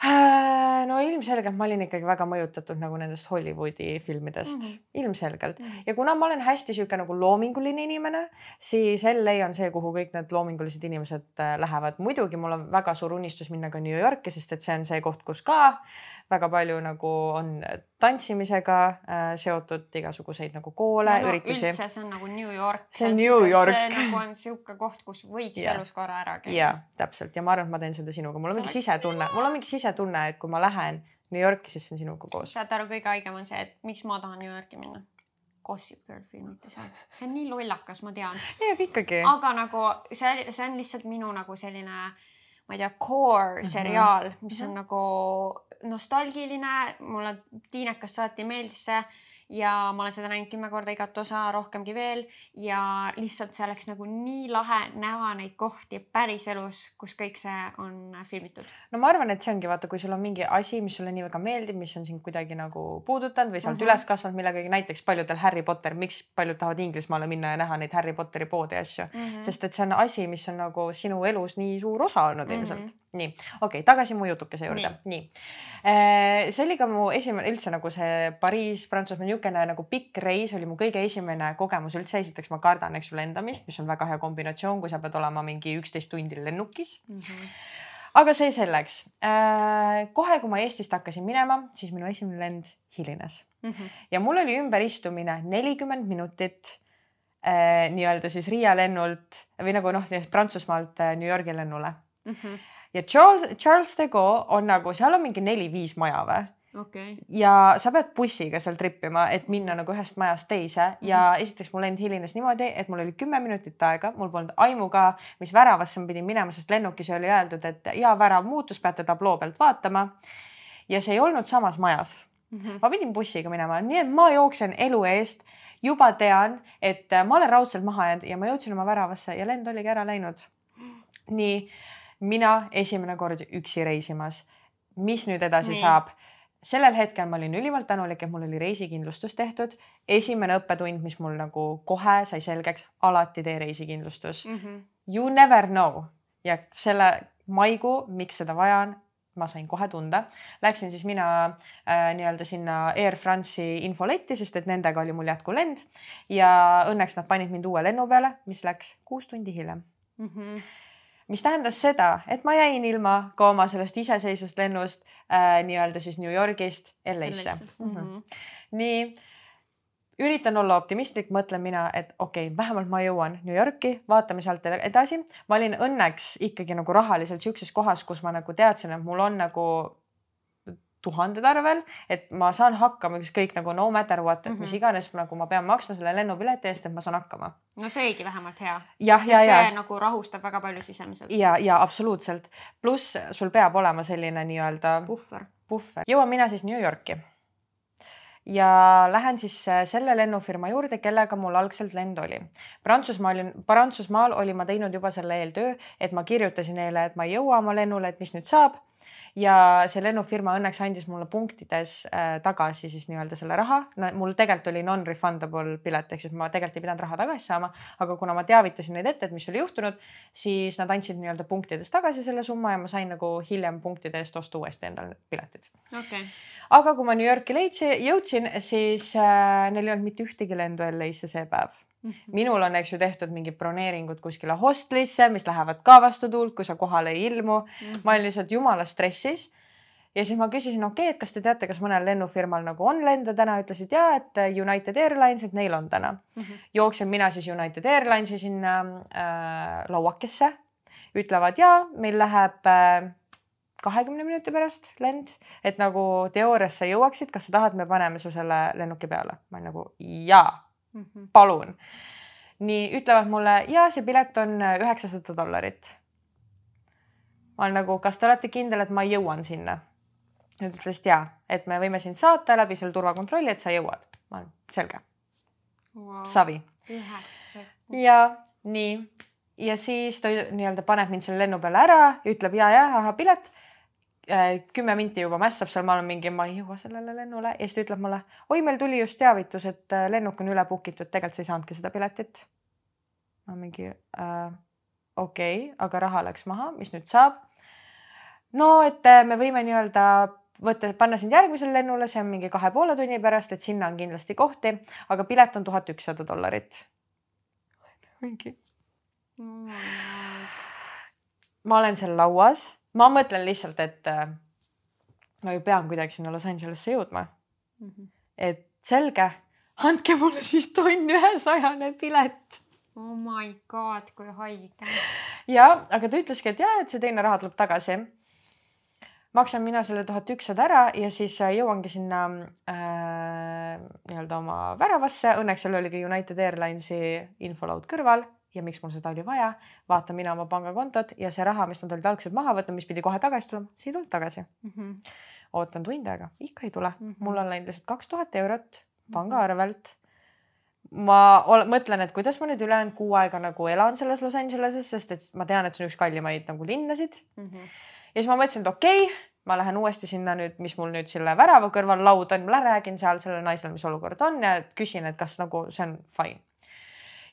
Äh, no ilmselgelt ma olin ikkagi väga mõjutatud nagu nendest Hollywoodi filmidest mm, -hmm. ilmselgelt mm. -hmm. ja kuna ma olen hästi sihuke nagu loominguline inimene, siis LA on see, kuhu kõik need loomingulised inimesed äh, lähevad. muidugi mul on väga suur unistus minna ka New Yorki, sest et see on see koht, kus ka väga palju nagu on tantsimisega äh, seotud igasuguseid nagu koole no,, üritusi. üldse see on nagu New York. see on New York. see nagu on sihuke koht, kus võiks yeah. elus korra ära käia. ja täpselt ja ma arvan, et ma teen seda sinuga, mul on mingi sisetunne, mul on mingi sisetunne, et kui ma lähen New Yorki, siis see on sinuga koos. saad aru, kõige haigem on see, et miks ma tahan New Yorki minna Gossip Girl filmiti seal, see on nii lollakas, ma tean. aga ikkagi. aga nagu see, see on lihtsalt minu nagu selline ma ei tea, core mhm. seriaal mis on mm -hmm. nagu nostalgiline, mulle tiinekast saati meeldis see ja ma olen seda näinud kümme korda igat osa, rohkemgi veel ja lihtsalt see oleks nagu nii lahe näha neid kohti päriselus, kus kõik see on filmitud. no ma arvan, et see ongi vaata, kui sul on mingi asi, mis sulle nii väga meeldib, mis on sind kuidagi nagu puudutanud või sa oled uh -huh. üles kasvanud millegagi, näiteks paljudel Harry Potter, miks paljud tahavad Inglismaale minna ja näha neid Harry Potteri poode ja asju mhm. -huh. sest et see on asi, mis on nagu sinu elus nii suur osa olnud -huh. ilmselt nii, okei okay,, tagasi mu jutukese juurde, nii, nii.. Äh, see oli ka mu esimene üldse nagu see Pariis, Prantsusmaa, niisugune nagu pikk reis oli mu kõige esimene kogemus üldse. esiteks ma kardan, eks ju, lendamist, mis on väga hea kombinatsioon, kui sa pead olema mingi üksteist tundi lennukis mm. -hmm. aga see selleks. Äh, kohe, kui ma Eestist hakkasin minema, siis minu esimene lend hilines mm -hmm. ja mul oli ümberistumine nelikümmend minutit äh, nii-öelda siis Riia lennult või nagu noh, Prantsusmaalt New Yorgi lennule mm. -hmm ja Charles, Charles de Gaulle on nagu, seal on mingi neli-viis maja või? Okay. ja sa pead bussiga seal trippima, et minna nagu ühest majast teise ja -hmm. esiteks mul lend hilines niimoodi, et mul oli kümme minutit aega, mul polnud aimu ka, mis väravasse ma pidin minema, sest lennukis oli öeldud, et ja värav muutus, peate tabloo pealt vaatama. ja see ei olnud samas majas mm. -hmm. ma pidin bussiga minema, nii et ma jooksen elu eest, juba tean, et ma olen raudselt maha jäänud ja ma jõudsin oma väravasse ja lend oligi ära läinud. nii mina esimene kord üksi reisimas. mis nüüd edasi Nii. saab? sellel hetkel ma olin ülimalt tänulik, et mul oli reisikindlustus tehtud. esimene õppetund, mis mul nagu kohe sai selgeks, alati tee reisikindlustus mm. -hmm. You never know ja selle maikuu, miks seda vaja on, ma sain kohe tunda. Läksin siis mina äh, nii-öelda sinna Air France'i infoletti, sest et nendega oli mul jätkulend ja õnneks nad panid mind uue lennu peale, mis läks kuus tundi hiljem mm. -hmm mis tähendas seda, et ma jäin ilma ka oma sellest iseseisvast lennust äh, nii-öelda siis New Yorgist LA-sse mm. -hmm. nii üritan olla optimistlik, mõtlen mina, et okei okay,, vähemalt ma jõuan New Yorki, vaatame sealt edasi. ma olin õnneks ikkagi nagu rahaliselt sihukeses kohas, kus ma nagu teadsin, et mul on nagu tuhanded arvel, et ma saan hakkama ükskõik nagu no matter what, et mm -hmm. mis mhm. iganes nagu ma pean maksma selle lennupileti eest, et ma saan hakkama. no see oligi vähemalt hea. jah, ja, ja. see nagu rahustab väga palju sisemiselt. ja, ja absoluutselt. pluss sul peab olema selline nii-öelda puhver, puhver. jõuan mina siis New Yorki ja lähen siis äh, selle lennufirma juurde, kellega mul algselt lend oli. Prantsusmaal, Prantsusmaal olin ma teinud juba selle eeltöö, et ma kirjutasin neile, et ma ei jõua oma lennule, et mis nüüd saab ja see lennufirma õnneks andis mulle punktides äh, tagasi siis nii-öelda selle raha. Mul tegelikult oli non-refundable pilet, ehk siis ma tegelikult ei pidanud raha tagasi saama, aga kuna ma teavitasin neid ette, et mis oli juhtunud, siis nad andsid nii-öelda punktides tagasi selle summa ja ma sain nagu hiljem punktide eest osta uuesti endale piletid. Okay.. aga kui ma New Yorki leidsin, jõudsin, siis äh, neil ei olnud mitte ühtegi lendu LA-sse see päev. Minul on, eks ju, tehtud mingid broneeringud kuskile hostlisse, mis lähevad ka vastu tuult, kui sa kohale ei ilmu mm. -hmm. ma olin lihtsalt jumala stressis. ja siis ma küsisin, okei okay,, et kas te teate, kas mõnel lennufirmal nagu on lende täna, ütlesid ja, et United Airlines, et neil on täna mm. -hmm. jooksen mina siis United Airlinesi sinna äh, lauakesse, ütlevad ja meil läheb äh, kahekümne minuti pärast lend, et nagu teoorias sa jõuaksid, kas sa tahad, me paneme su selle lennuki peale. ma olin nagu jaa mm. -hmm. palun. nii ütlevad mulle ja see pilet on äh, üheksasada dollarit. ma olen nagu, kas te olete kindel, et ma jõuan sinna? Nad ütlesid ja, et me võime sind saata läbi selle turvakontrolli, et sa jõuad. ma olen selge wow.. savi. ja nii ja siis ta nii-öelda paneb mind selle lennu peale ära, ütleb ja, ja, ahah, pilet kümme minti juba mässab seal, ma olen mingi, ma ei jõua sellele lennule ja siis ta ütleb mulle, oi, meil tuli just teavitus, et äh, lennuk on üle book itud, tegelikult sa ei saanudki seda piletit. ma mingi äh, okei okay,, aga raha läks maha, mis nüüd saab? no et äh, me võime nii-öelda võtta, panna sind järgmisele lennule, see on mingi kahe poole tunni pärast, et sinna on kindlasti kohti, aga pilet on tuhat ükssada dollarit. mingi ma olen seal lauas ma mõtlen lihtsalt, et äh, ma ju pean kuidagi sinna Los Angelesse jõudma mm. -hmm. et selge, andke mulle siis tonn ühesajane pilet. Oh my god, kui haige. ja, aga ta ütleski, et ja, et see teine raha tuleb tagasi. maksan mina selle tuhat ükssada ära ja siis äh, jõuangi sinna äh, nii-öelda oma väravasse. Õnneks seal oli ka United Airlinesi infolaud kõrval ja miks mul seda oli vaja, vaatan mina oma pangakontot ja see raha, mis nad olid algselt maha võtnud, mis pidi kohe tagasi tulema, see ei tulnud tagasi mm. -hmm. ootan tund aega, ikka ei tule mm. -hmm. mul on läinud lihtsalt kaks tuhat eurot pangaarvelt. ma ole, mõtlen, et kuidas ma nüüd ülejäänud kuu aega nagu elan selles Los Angeleses, sest et ma tean, et see on üks kallimaid nagu linnasid mm. -hmm. ja siis ma mõtlesin, et okei okay, ma lähen uuesti sinna nüüd, mis mul nüüd selle värava kõrval laud on, ma räägin seal sellele naisele, mis olukord on ja küsin, et kas nagu see on fine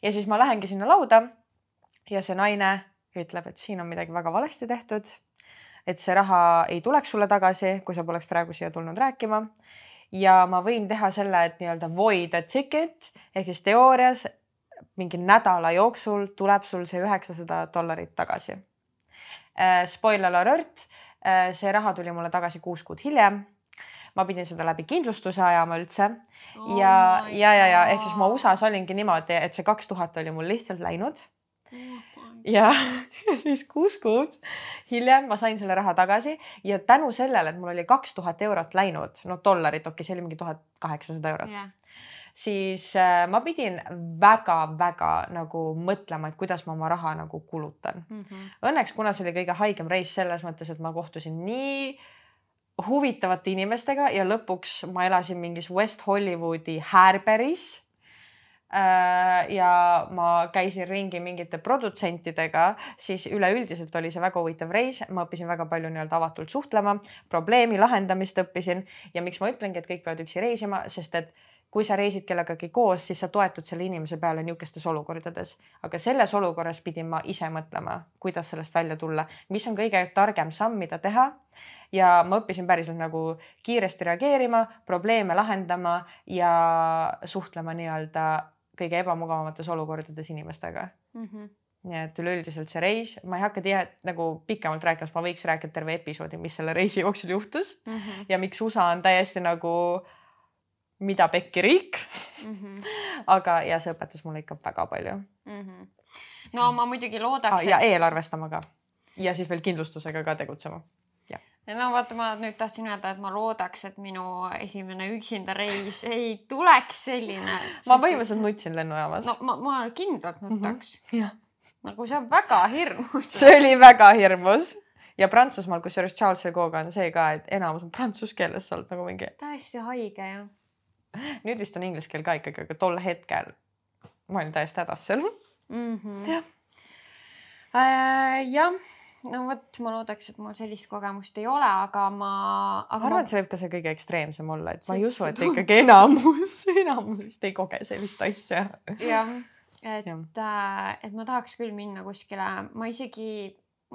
ja siis ma lähengi sinna lauda ja see naine ütleb, et siin on midagi väga valesti tehtud. et see raha ei tuleks sulle tagasi, kui sa poleks praegu siia tulnud rääkima. ja ma võin teha selle, et nii-öelda void a ticket ehk siis teoorias mingi nädala jooksul tuleb sul see üheksasada dollarit tagasi. Äh, spoiler alert, äh, see raha tuli mulle tagasi kuus kuud hiljem ma pidin seda läbi kindlustuse ajama üldse oh. ja, ja, ja, ja ehk siis ma USA-s olingi niimoodi, et see kaks tuhat oli mul lihtsalt läinud oh. ja, *laughs* siis kuus kuud hiljem ma sain selle raha tagasi ja tänu sellele, et mul oli kaks tuhat eurot läinud, no dollarit, okei see oli mingi tuhat kaheksasada eurot yeah siis äh, ma pidin väga-väga nagu mõtlema, et kuidas ma oma raha nagu kulutan mm. -hmm. Õnneks, kuna see oli kõige haigem reis selles mõttes, et ma kohtusin nii äh, huvitavate inimestega ja lõpuks ma elasin mingis West Hollywoodi häärberis. Äh, ja ma käisin ringi mingite produtsentidega, siis üleüldiselt oli see väga huvitav reis, ma õppisin väga palju nii-öelda avatult suhtlema, probleemi lahendamist õppisin ja miks ma ütlengi, et kõik peavad üksi reisima, sest et kui sa reisid kellegagi koos, siis sa toetud selle inimese peale niisugustes olukordades, aga selles olukorras pidin ma ise mõtlema, kuidas sellest välja tulla, mis on kõige targem samm, mida teha. Ja ma õppisin päriselt nagu kiiresti reageerima, probleeme lahendama ja suhtlema nii-öelda kõige ebamugavamates olukordades inimestega mm. -hmm nii et üleüldiselt see reis, ma ei hakka tihe nagu pikemalt rääkima, sest ma võiks rääkida terve episoodi, mis selle reisi jooksul juhtus mm -hmm. ja miks USA on täiesti nagu mida pekki riik mm. -hmm. *laughs* aga ja see õpetas mulle ikka väga palju mm. -hmm. no ma muidugi loodaks ah,. ja eelarvestama ka ja siis veel kindlustusega ka tegutsema. No vaata, ma nüüd tahtsin öelda, et ma loodaks, et minu esimene üksinda reis ei tuleks selline. ma põhimõtteliselt nutsin lennujaamas. no ma, ma kindlalt nutaks mm. -hmm. nagu see on väga hirmus. see oli väga hirmus ja Prantsusmaal, kusjuures Charles Segoga on see ka, et enamus on prantsuse keeles, oled nagu mingi. täiesti haige ju nüüd vist on inglise keel ka ikkagi, aga tol hetkel ma olin täiesti hädas seal mm. -hmm. jah äh,. jah, no vot, ma loodaks, et mul sellist kogemust ei ole, aga ma. ma arvan ma..., et see võib ka see kõige ekstreemsem olla, et see, ma ei usu, et ikkagi enamus, *laughs* enamus vist ei koge sellist asja. jah, et, äh, et ma tahaks küll minna kuskile, ma isegi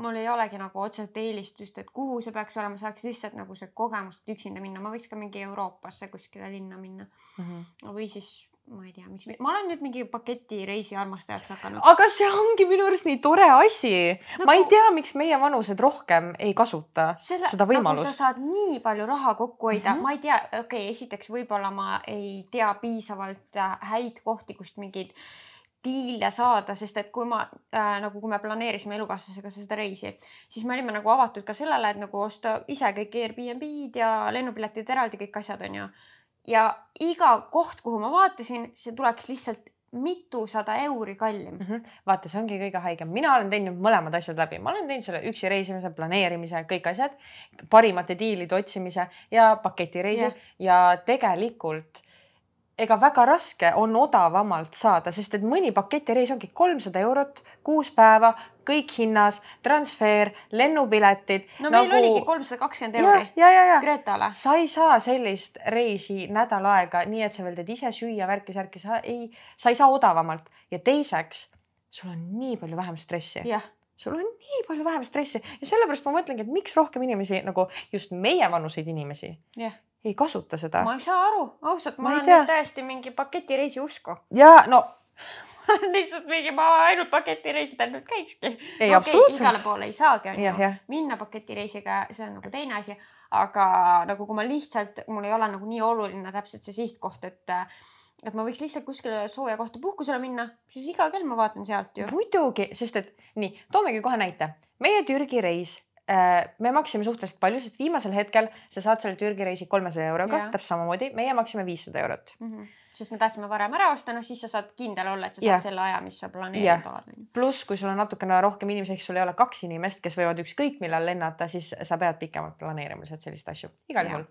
mul ei olegi nagu otseselt eelistust, et kuhu see peaks olema, saaks lihtsalt nagu see kogemus, et üksinda minna, ma võiks ka mingi Euroopasse kuskile linna minna mm. -hmm. või siis ma ei tea, miks, ma olen nüüd mingi paketireisi armastajaks hakanud. aga see ongi minu arust nii tore asi nagu,. ma ei tea, miks meie vanused rohkem ei kasuta selle, seda võimalust nagu. sa saad nii palju raha kokku hoida mm, -hmm. ma ei tea, okei okay,, esiteks võib-olla ma ei tea piisavalt äh, häid kohti, kust mingeid diile saada, sest et kui ma äh, nagu, kui me planeerisime elukaaslasega seda reisi, siis me olime nagu avatud ka sellele, et nagu osta ise kõik Airbnb-d ja lennupiletid eraldi, kõik asjad on ju. Ja iga koht, kuhu ma vaatasin, see tuleks lihtsalt mitusada euri kallim mm. -hmm. vaata, see ongi kõige haigem, mina olen teinud mõlemad asjad läbi, ma olen teinud selle üksi reisimise, planeerimise, kõik asjad, parimate diilide otsimise ja paketireisid yeah. ja tegelikult ega väga raske on odavamalt saada, sest et mõni paketireis ongi kolmsada eurot, kuus päeva, kõik hinnas, transfer, lennupiletid. no meil nagu... oligi kolmsada kakskümmend euri ja, ja, ja. Gretale. sa ei saa sellist reisi nädal aega, nii et sa veel teed ise süüa, värki-särki, sa ei, sa ei saa odavamalt ja teiseks, sul on nii palju vähem stressi sul on nii palju vähem stressi ja sellepärast ma mõtlengi, et miks rohkem inimesi nagu just meievanuseid inimesi yeah ei kasuta seda. ma ei saa aru, ausalt, ma, ma olen täiesti mingi paketireisi usku. ja no ma *laughs* olen lihtsalt mingi, ma ainult paketireisidel nüüd käikski. ei okay,, absoluutselt. igale poole ei saagi onju, minna paketireisiga, see on nagu teine asi, aga nagu kui ma lihtsalt, mul ei ole nagu nii oluline täpselt see sihtkoht, et et ma võiks lihtsalt kuskile sooja kohta puhkusele minna, siis iga kell ma vaatan sealt ju. muidugi, sest et nii, toomegi kohe näite. meie Türgi reis Äh, me maksime suhteliselt palju, sest viimasel hetkel sa saad selle Türgi reisi kolmesaja euroga, täpselt samamoodi, meie maksime viissada eurot mm. -hmm sest me tahtsime varem ära osta, noh siis sa saad kindel olla, et sa saad ja. selle aja, mis sa planeerinud oled. pluss, kui sul on natukene rohkem inimesi, ehk sul ei ole kaks inimest, kes võivad ükskõik millal lennata, siis sa pead pikemalt planeerima lihtsalt selliseid asju, igal juhul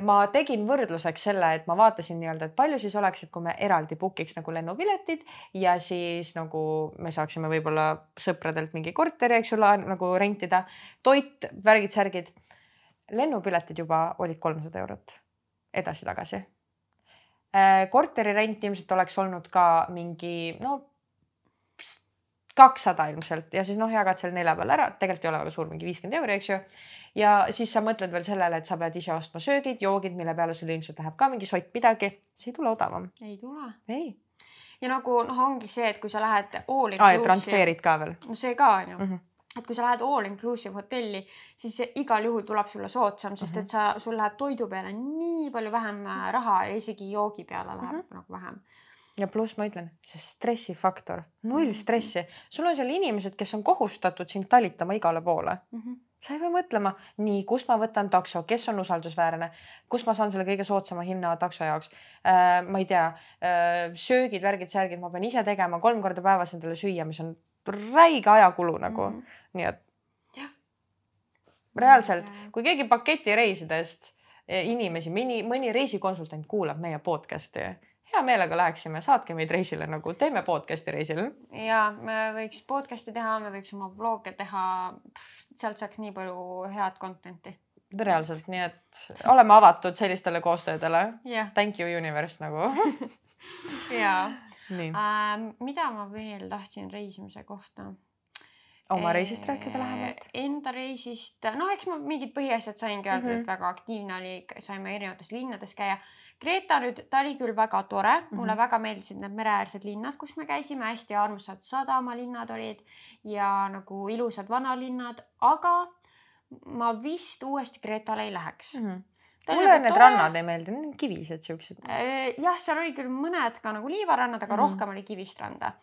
ma tegin võrdluseks selle, et ma vaatasin nii-öelda, et palju siis oleks, et kui me eraldi book'iks nagu lennupiletid ja siis nagu me saaksime võib-olla sõpradelt mingi korteri, eks ju, nagu rentida, toit, värgid-särgid. lennupiletid juba olid kolmsada eurot edasi-tagasi. Korteri rent ilmselt oleks olnud ka mingi no kakssada ilmselt ja siis noh, jagad selle nelja peale ära, tegelikult ei ole väga suur, mingi viiskümmend euri, eks ju. ja siis sa mõtled veel sellele, et sa pead ise ostma söögid, joogid, mille peale sul ilmselt läheb ka mingi sott midagi, see ei tule odavam. ei tule. ei. ja nagu noh, ongi see, et kui sa lähed all inclusive transferid ka veel. no see ka on ju mm. -hmm et kui sa lähed all inclusive hotelli, siis igal juhul tuleb sulle soodsam, sest et mhm. sa, sul läheb toidu peale nii palju vähem äh, raha ja isegi joogi peale läheb mm -hmm. nagu vähem ja pluss ma ütlen, see stressifaktor, null mhm. stressi, sul on seal inimesed, kes on kohustatud sind talitama igale poole mm. -hmm. sa ei pea mõtlema, nii, kust ma võtan takso, kes on usaldusväärne, kust ma saan selle kõige soodsama hinna takso jaoks äh,. ma ei tea äh,, söögid, värgid, särgid, ma pean ise tegema kolm korda päevas endale süüa, mis on räige ajakulu nagu mm, -hmm. nii et. reaalselt, kui keegi paketireisidest eh, inimesi, mõni, mõni reisikonsultant kuulab meie podcast'i hea meelega läheksime, saatke meid reisile nagu teeme podcast'i reisil. ja me võiks podcast'i teha, me võiks oma vlog'e teha. sealt saaks nii palju head content'i. reaalselt, nii et oleme avatud sellistele koostöödele yeah.. Thank you universe nagu *laughs* ja ähm, mida ma veel tahtsin reisimise kohta oma reisist rääkida lähemalt? Enda reisist, noh, eks ma mingid põhiasjad saingi öelda mm, -hmm. et väga aktiivne oli, saime erinevates linnades käia. Kreeta nüüd, ta oli küll väga tore mm, -hmm. mulle väga meeldisid need mereäärsed linnad, kus me käisime, hästi armsad sadamalinnad olid ja nagu ilusad vanalinnad, aga ma vist uuesti Kreetale ei läheks mm. -hmm mulle need tore. rannad ei meeldi, need on kivised siuksed. Äh, jah, seal oli küll mõned ka nagu liivarannad, aga mm. rohkem oli kivist randa.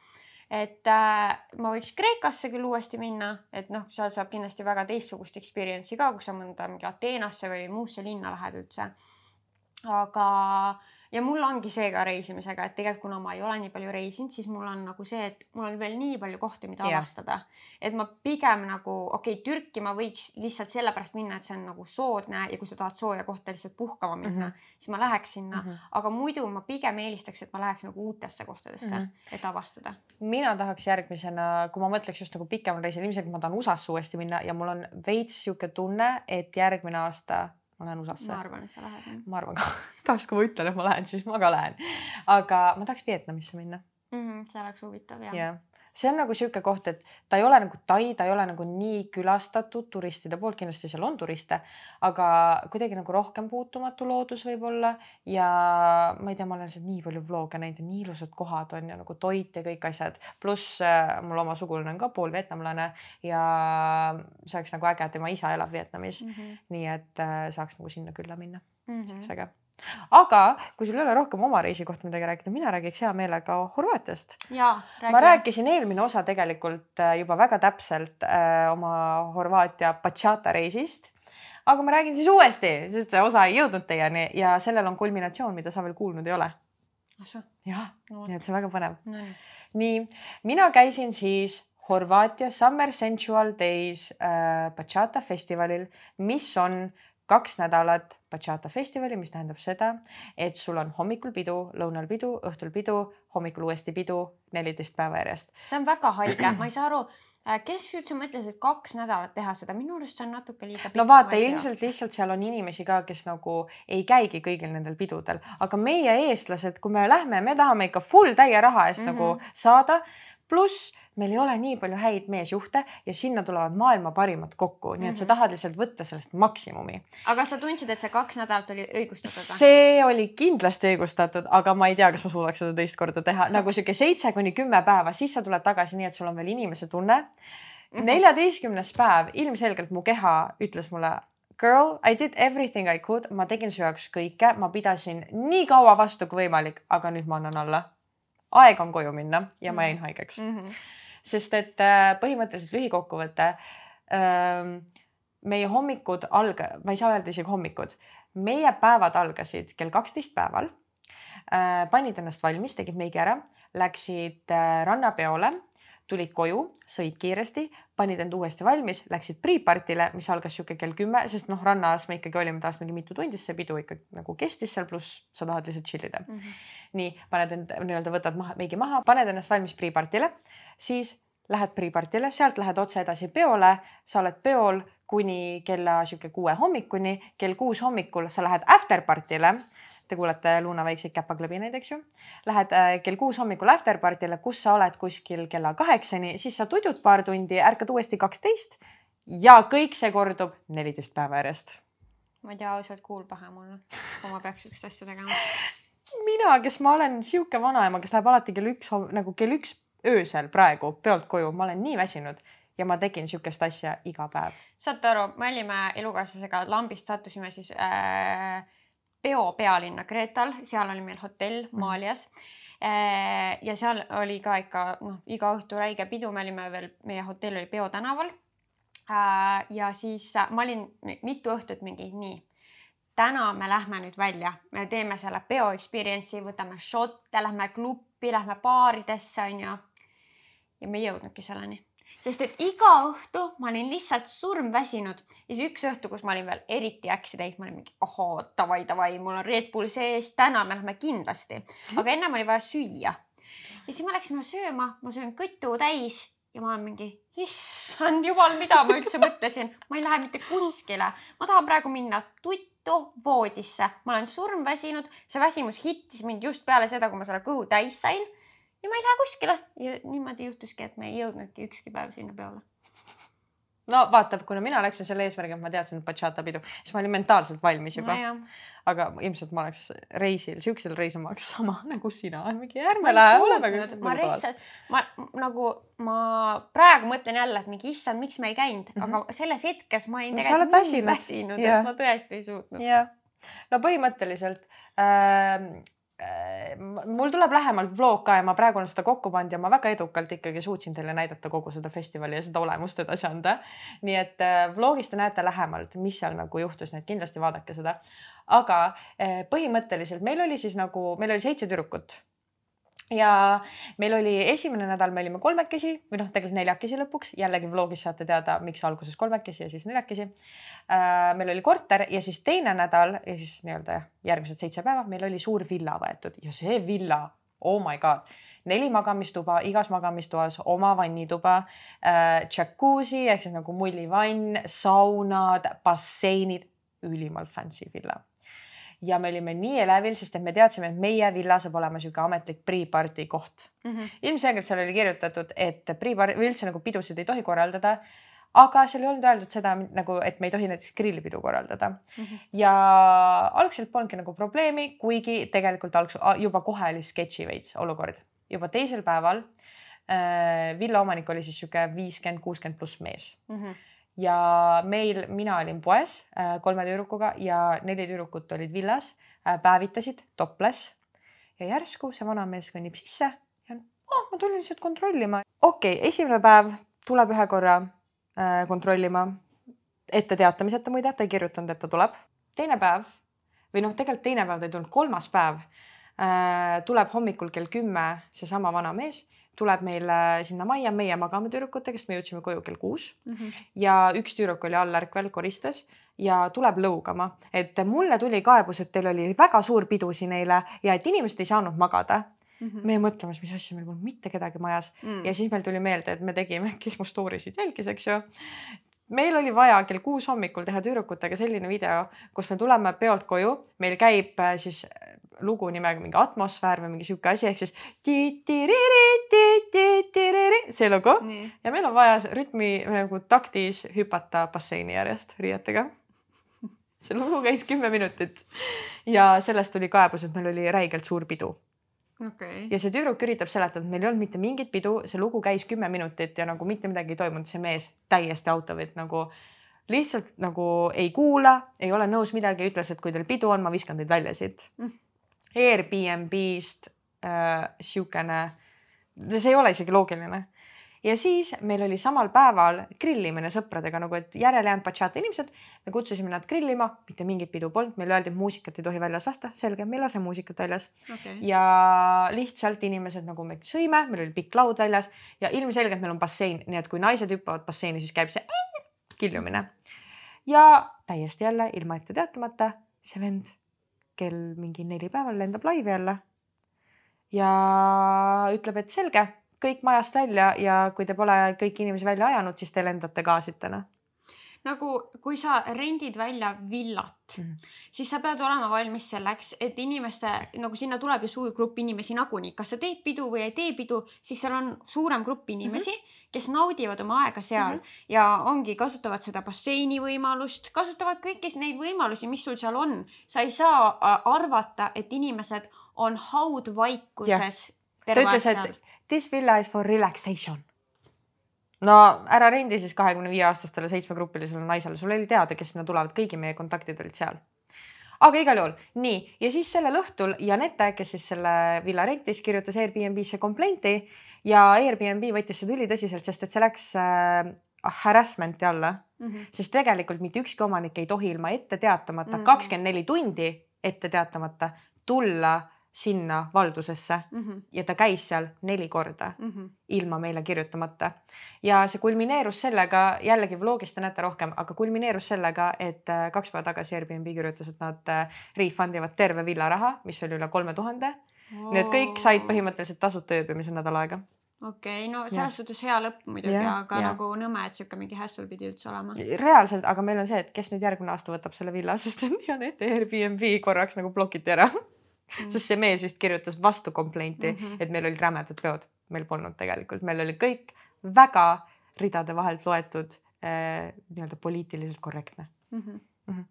et äh, ma võiks Kreekasse küll uuesti minna, et noh, seal saab kindlasti väga teistsugust experience'i ka, kui sa mõnda mingi Ateenasse või muusse linna lähed üldse. aga äh, ja mul ongi see ka reisimisega, et tegelikult kuna ma ei ole nii palju reisinud, siis mul on nagu see, et mul on veel nii palju kohti, mida yeah. avastada. et ma pigem nagu okei okay,, Türki ma võiks lihtsalt sellepärast minna, et see on nagu soodne ja kui sa tahad sooja kohta lihtsalt puhkama minna mm, -hmm. siis ma läheks sinna mm. -hmm. aga muidu ma pigem eelistaks, et ma läheks nagu uutesse kohtadesse mm, -hmm. et avastada. mina tahaks järgmisena, kui ma mõtleks just nagu pikemal reisil, ilmselt ma tahan USA-sse uuesti minna ja mul on veits sihuke tunne, et järgmine aasta ma lähen USA-sse. ma arvan, et sa lähed. ma arvan ka *laughs* tahaks, kui ma ütlen, et ma lähen, siis ma ka lähen. aga ma tahaks Vietnamisse minna mm. -hmm, see oleks huvitav jah yeah see on nagu sihuke koht, et ta ei ole nagu Tai, ta ei ole nagu nii külastatud turistide poolt, kindlasti seal on turiste, aga kuidagi nagu rohkem puutumatu loodus võib-olla ja ma ei tea, ma olen sealt nii palju vlog'e näinud ja nii ilusad kohad on ja nagu toit ja kõik asjad, pluss äh, mul oma sugulane on ka pool vietnamlane ja see oleks nagu äge, tema isa elab Vietnamis mm. -hmm. nii et äh, saaks nagu sinna külla minna mm. -hmm. see oleks äge aga kui sul ei ole rohkem oma reisi kohta midagi rääkida, mina räägiks hea meelega Horvaatiast. ma rääkisin eelmine osa tegelikult äh, juba väga täpselt äh, oma Horvaatia bachata reisist. aga ma räägin siis uuesti, sest see osa ei jõudnud teieni ja sellel on kulminatsioon, mida sa veel kuulnud ei ole. jah no., nii et see on väga põnev no.. nii, mina käisin siis Horvaatia Summer Sensual Days äh, bachata festivalil, mis on kaks nädalat bachata festivali, mis tähendab seda, et sul on hommikul pidu, lõunal pidu, õhtul pidu, hommikul uuesti pidu, neliteist päeva järjest. see on väga haige, ma ei saa aru, äh, kes üldse mõtles, et kaks nädalat teha seda, minu arust see on natuke liiga pikk. no vaata, ilmselt lihtsalt seal on inimesi ka, kes nagu ei käigi kõigil nendel pidudel, aga meie, eestlased, kui me lähme, me tahame ikka full täie raha eest mm -hmm. nagu saada pluss meil ei ole nii palju häid meesjuhte ja sinna tulevad maailma parimad kokku, nii et mm -hmm. sa mhm. tahad lihtsalt võtta sellest maksimumi. aga sa tundsid, et see kaks nädalat oli õigustatud see oli kindlasti õigustatud, aga ma ei tea, kas ma suudaks seda teist korda teha nagu sihuke seitse kuni kümme päeva, siis sa tuled tagasi, nii et sul on veel inimese tunne. Mhm. neljateistkümnes päev ilmselgelt mu keha ütles mulle girl, I did everything I could, ma tegin su jaoks kõike, ma pidasin nii kaua vastu kui võimalik, aga nüüd ma annan alla aeg on koju minna ja ma jäin haigeks mm. -hmm. Sest et äh, põhimõtteliselt lühikokkuvõte. Ähm, meie hommikud alg-, ma ei saa öelda isegi hommikud, meie päevad algasid kell kaksteist päeval. Äh, panid ennast valmis, tegid meigi ära, läksid äh, rannapeole tulid koju, sõid kiiresti, panid end uuesti valmis, läksid pre-party'le, mis algas sihuke kell kümme, sest noh, rannas me ikkagi olime taas mingi mitu tundi, see pidu ikkagi nagu kestis seal, pluss sa tahad lihtsalt chill ida mm. -hmm. nii paned end nii-öelda võtad maha, meigi maha, paned ennast valmis pre-party'le, siis lähed pre-party'le, sealt lähed otse edasi peole, sa oled peol kuni kella sihuke kuue hommikuni, kell kuus hommikul sa lähed after party'le Te kuulete Luna väikseid käpaklõbinaid, eks ju. Lähed äh, kell kuus hommikul afterparty'le, kus sa oled kuskil kella kaheksani, siis sa tudud paar tundi, ärkad uuesti kaksteist ja kõik see kordub neliteist päeva järjest. ma ei tea, ausalt kuulpähe mul, kui ma peaks sihukest asja tegema. mina, kes ma olen sihuke vanaema, kes läheb alati kell üks nagu kell üks öösel praegu peolt koju, ma olen nii väsinud ja ma tegin sihukest asja iga päev. saate aru, me olime elukaaslasega lambist, sattusime siis äh, peo pealinna Kreetal, seal oli meil hotell mhm. Maalias mm.. ja seal oli ka ikka noh, iga õhtu räige pidu, me olime veel, meie hotell oli Peo tänaval. Äh, ja siis äh, ma olin mitu õhtut mingi nii täna me lähme nüüd välja, me teeme selle peo experience'i, võtame šotte, lähme kluppi, lähme baaridesse, onju. ja me ei jõudnudki selleni sest et iga õhtu ma olin lihtsalt surmväsinud ja siis üks õhtu, kus ma olin veel eriti äksi täis, ma olin mingi ohoo, davai, davai, mul on Red Bull sees, täna me lähme kindlasti, aga ennem oli vaja süüa. ja siis me läksime sööma, ma söön kõtu täis ja ma olen mingi, issand jumal, mida ma üldse mõtlesin, ma ei lähe mitte kuskile, ma tahan praegu minna tuttu voodisse, ma olen surmväsinud, see väsimus hittis mind just peale seda, kui ma selle kõhu täis sain ja ma ei lähe kuskile. Ja niimoodi juhtuski, et me ei jõudnudki ükski päev sinna peole no vaatab, kuna mina läksin selle eesmärgiga, et ma teadsin, et bachata pidu, siis ma olin mentaalselt valmis juba. No,. aga ilmselt ma oleks reisil, siuksel reisil ma oleks sama *laughs* nagu sina, mingi ärme lähe, oleme küll. ma lihtsalt, ma nagu ma praegu mõtlen jälle, et mingi issand, miks me ei käinud? Mm, -hmm. aga selles hetkes ma olin no, tegelikult nii väsinud, et ma tõesti ei suutnud. jah. No põhimõtteliselt äh, mul tuleb lähemalt vlog ka ja ma praegu olen seda kokku pannud ja ma väga edukalt ikkagi suutsin teile näidata kogu seda festivali ja seda olemust edasi anda. nii et äh, vlogis te näete lähemalt, mis seal nagu juhtus, nii et kindlasti vaadake seda. aga äh, põhimõtteliselt meil oli siis nagu, meil oli seitse tüdrukut ja meil oli esimene nädal, me olime kolmekesi või noh, tegelikult neljakesi lõpuks, jällegi vlogis saate teada, miks alguses kolmekesi ja siis neljakesi. Äh,. meil oli korter ja siis teine nädal ja siis nii-öelda järgmised seitse päeva meil oli suur villa võetud. Ja see villa, oh my god neli magamistuba, igas magamistoas oma vannituba äh,, džakuusi ehk siis nagu mullivann, saunad, basseinid, ülimalt fancy villa ja me olime nii elevil, sest et me teadsime, et meie villa saab olema sihuke ametlik pre-party koht mm. -hmm. ilmselgelt seal oli kirjutatud, et pre-party või üldse nagu pidusid ei tohi korraldada aga seal ei olnud öeldud seda nagu, et me ei tohi näiteks grillipidu korraldada mm. -hmm. ja algselt polnudki nagu probleemi, kuigi tegelikult algs, juba kohe oli sketši veits olukord. juba teisel päeval äh, villa omanik oli siis sihuke viiskümmend, kuuskümmend pluss mees mm. -hmm ja meil, mina olin poes äh, kolme tüdrukuga ja neli tüdrukut olid villas, äh, päevitasid topless ja järsku see vanamees kõnnib sisse ja oh, ma tulin lihtsalt kontrollima. okei okay,, esimene päev tuleb ühe korra äh, kontrollima, ette teatamiseta muide, ta ei kirjutanud, et ta tuleb. teine päev või noh, tegelikult teine päev ta ei tulnud, kolmas päev äh, tuleb hommikul kell kümme seesama vanamees tuleb meile sinna majja, meie magame tüdrukutega, sest me jõudsime koju kell kuus mm -hmm. ja üks tüdruk oli allärkvel, koristas ja tuleb lõugama, et mulle tuli kaebus, et teil oli väga suur pidu siin eile ja et inimesed ei saanud magada Mm -hmm. meie mõtleme, mis asja, meil polnud mitte kedagi majas mm. ja siis meil tuli meelde, et me tegime, *laughs* kes mu story sid jälgis, eks ju meil oli vaja kell kuus hommikul teha tüdrukutega selline video, kus me tuleme peolt koju, meil käib äh, siis äh, lugu nimega mingi atmosfäär või mingi sihuke asi, ehk siis see lugu Nii. ja meil on vaja rütmi nagu taktis hüpata basseini järjest riietega. *laughs* see lugu käis kümme minutit ja sellest tuli kaebus, et meil oli räigelt suur pidu okay.. ja see tüdruk üritab seletada, et meil ei olnud mitte mingit pidu, see lugu käis kümme minutit ja nagu mitte midagi ei toimunud, see mees täiesti out of it nagu lihtsalt nagu ei kuula, ei ole nõus midagi, ütles, et kui teil pidu on, ma viskan teid välja siit. Mm.. Airbnb-st äh, siukene, see ei ole isegi loogiline ja siis meil oli samal päeval grillimine sõpradega nagu, et järele jäänud bachata inimesed, me kutsusime nad grillima, mitte mingit pidu polnud, meile öeldi, et muusikat ei tohi väljas lasta, selge, me ei lase muusikat väljas. Okay.. ja lihtsalt inimesed nagu me sõime, meil oli pikk laud väljas ja ilmselgelt meil on bassein, nii et kui naised hüppavad basseini, siis käib see killumine. ja täiesti jälle ilma ette teatamata see vend kell mingi neli päeval lendab laivi jälle ja ütleb, et selge kõik majast välja ja kui te pole kõiki inimesi välja ajanud, siis te lendate täna nagu kui sa rendid välja villat mm., siis sa pead olema valmis selleks, et inimeste nagu sinna tuleb ju suur grupp inimesi nagunii, kas sa teed pidu või ei tee pidu, siis seal on suurem grupp inimesi mm, -hmm. kes naudivad oma aega seal mm -hmm. ja ongi, kasutavad seda basseini võimalust, kasutavad kõiki neid võimalusi, mis sul seal on. sa ei saa äh, arvata, et inimesed on haudvaikuses. ta ütles, et This villa is for relaxation. no ära rendi siis kahekümne viie aastastele seitsmegrupilisele naisele, sul oli teada, kes sinna tulevad, kõigi meie kontaktid olid seal. aga igal juhul nii ja siis sellel õhtul Janette, kes siis selle villa rentis, kirjutas Airbnb-sse komplenti ja Airbnb võttis seda ülitõsiselt, sest et see läks äh, harassment'i alla mm. -hmm. sest tegelikult mitte ükski omanik ei tohi ilma ette teatamata mhm. kakskümmend neli tundi ette teatamata tulla sinna valdusesse mm -hmm. ja ta käis seal neli korda mm -hmm. ilma meile kirjutamata. ja see kulmineerus sellega, jällegi vlogis te näete rohkem, aga kulmineerus sellega, et äh, kaks päeva tagasi Airbnb kirjutas, et nad äh, refund ivad terve villa raha, mis oli üle kolme tuhande. nii et kõik said põhimõtteliselt tasuta ööbimise nädal aega okei okay,, no selles suhtes hea lõpp muidugi, aga ja. nagu nõme, et sihuke mingi hassle pidi üldse olema. reaalselt, aga meil on see, et kes nüüd järgmine aasta võtab selle villa, *laughs* sest et Janette Airbnb korraks nagu blokiti ära sest see mees vist kirjutas vastu komplenti mm, -hmm. et meil olid rämedad peod, meil polnud tegelikult, meil oli kõik väga ridade vahelt loetud äh, nii-öelda poliitiliselt korrektne mm -hmm.. Mm -hmm.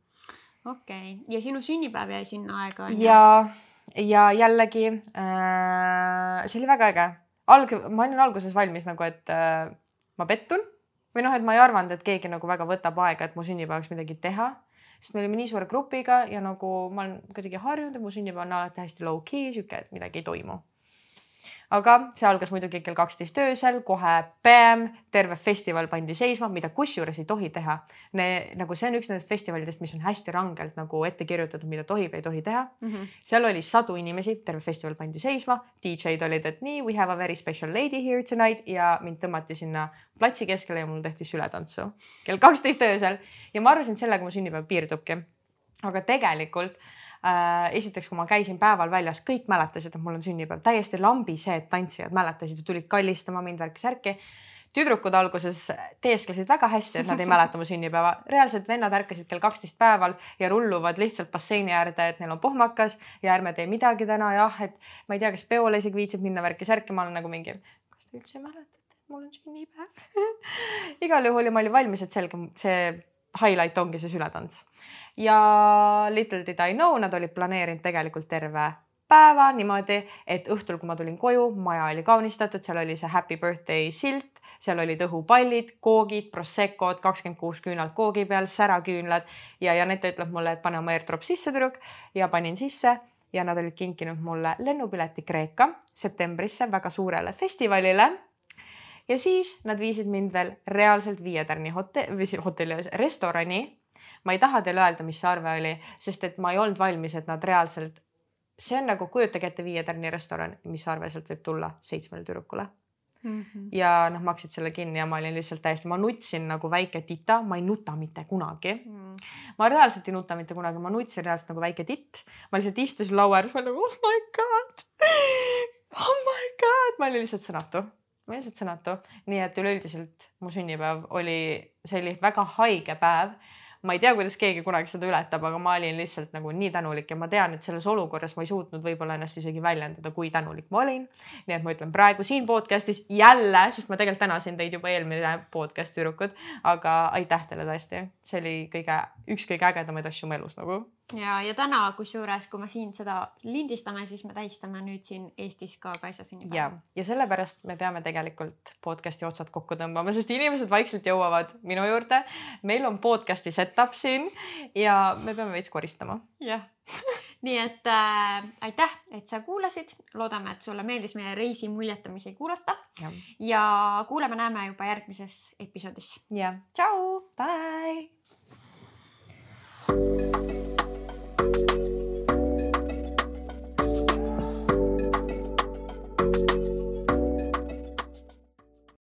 okei okay., ja sinu sünnipäev jäi sinna aega ja, ja jällegi äh, see oli väga äge. alg-, ma olin alguses valmis nagu, et äh, ma pettun või noh, et ma ei arvanud, et keegi nagu väga võtab aega, et mu sünnipäevaks midagi teha sest me olime nii suure grupiga ja nagu ma olen kuidagi harjunud, et mu sünnipäev on alati hästi low-key, sihuke, et midagi ei toimu aga see algas muidugi kell kaksteist öösel, kohe bäm, terve festival pandi seisma, mida kusjuures ei tohi teha. nagu see on üks nendest festivalidest, mis on hästi rangelt nagu ette kirjutatud, mida tohib ja ei tohi teha mm. -hmm. seal oli sadu inimesi, terve festival pandi seisma, DJ-d olid, et nii, we have a very special lady here tonight ja mind tõmmati sinna platsi keskele ja mul tehti sületantsu kell kaksteist öösel ja ma arvasin, et sellega mu sünnipäev piirdubki. aga tegelikult esiteks, kui ma käisin päeval väljas, kõik mäletasid, et mul on sünnipäev, täiesti lambiseed tantsijad mäletasid ja tulid kallistama mind värki-särki tüdrukud alguses teesklesid väga hästi, et nad ei mäleta mu *laughs* sünnipäeva. reaalselt vennad ärkasid kell kaksteist päeval ja rulluvad lihtsalt basseini äärde, et neil on pohmakas ja ärme tee midagi täna jah, et ma ei tea, kas peole isegi viitsib minna värki-särki, ma olen nagu mingi, kas te üldse mäletate, et mul on sünnipäev? *laughs* Igal juhul ja ma olin valmis, et selge, see highlight ongi see sületants ja little did I know, nad olid planeerinud tegelikult terve päeva niimoodi, et õhtul, kui ma tulin koju, maja oli kaunistatud, seal oli see happy birthday silt, seal olid õhupallid, koogid, Proseccod, kakskümmend kuus küünalt koogi peal, säraküünlad ja Janette ütleb mulle, et pane oma airdrop sisse, tüdruk ja panin sisse ja nad olid kinkinud mulle lennupileti Kreeka septembrisse väga suurele festivalile. Ja siis nad viisid mind veel reaalselt Viie tärni hotelli, hotelli, restorani ma ei taha teile öelda, mis see arve oli, sest et ma ei olnud valmis, et nad reaalselt, see on nagu kujutage ette viie tärni restoran, mis arve sealt võib tulla seitsmele tüdrukule. Mm -hmm. ja noh, maksid selle kinni ja ma olin lihtsalt täiesti, ma nutsin nagu väike tita, ma ei nuta mitte kunagi. Mm.. ma reaalselt ei nuta mitte kunagi, ma nutsin reaalselt nagu väike titt. ma lihtsalt istusin laua ääres, ma nagu oh my god, oh my god, ma olin lihtsalt sõnatu, ma olin lihtsalt sõnatu, nii et üleüldiselt mu sünnipäev oli, see oli väga haige päev ma ei tea, kuidas keegi kunagi seda ületab, aga ma olin lihtsalt nagu nii tänulik ja ma tean, et selles olukorras ma ei suutnud võib-olla ennast isegi väljendada, kui tänulik ma olin. nii et ma ütlen praegu siin podcast'is jälle, sest ma tegelikult tänasin teid juba eelmine podcast tüdrukud, aga aitäh teile tõesti, see oli kõige, üks kõige ägedamaid asju mu elus nagu ja, ja täna, kusjuures, kui me siin seda lindistame, siis me tähistame nüüd siin Eestis ka Kaisa sünnipäeva. ja, ja sellepärast me peame tegelikult podcast'i otsad kokku tõmbama, sest inimesed vaikselt jõuavad minu juurde. meil on podcast'i setup siin ja me peame veits koristama. jah, *laughs* nii et äh, aitäh, et sa kuulasid, loodame, et sulle meeldis meie reisi muljetamisi kuulata. ja, ja kuuleme-näeme juba järgmises episoodis. jah, tšau, bye. thank you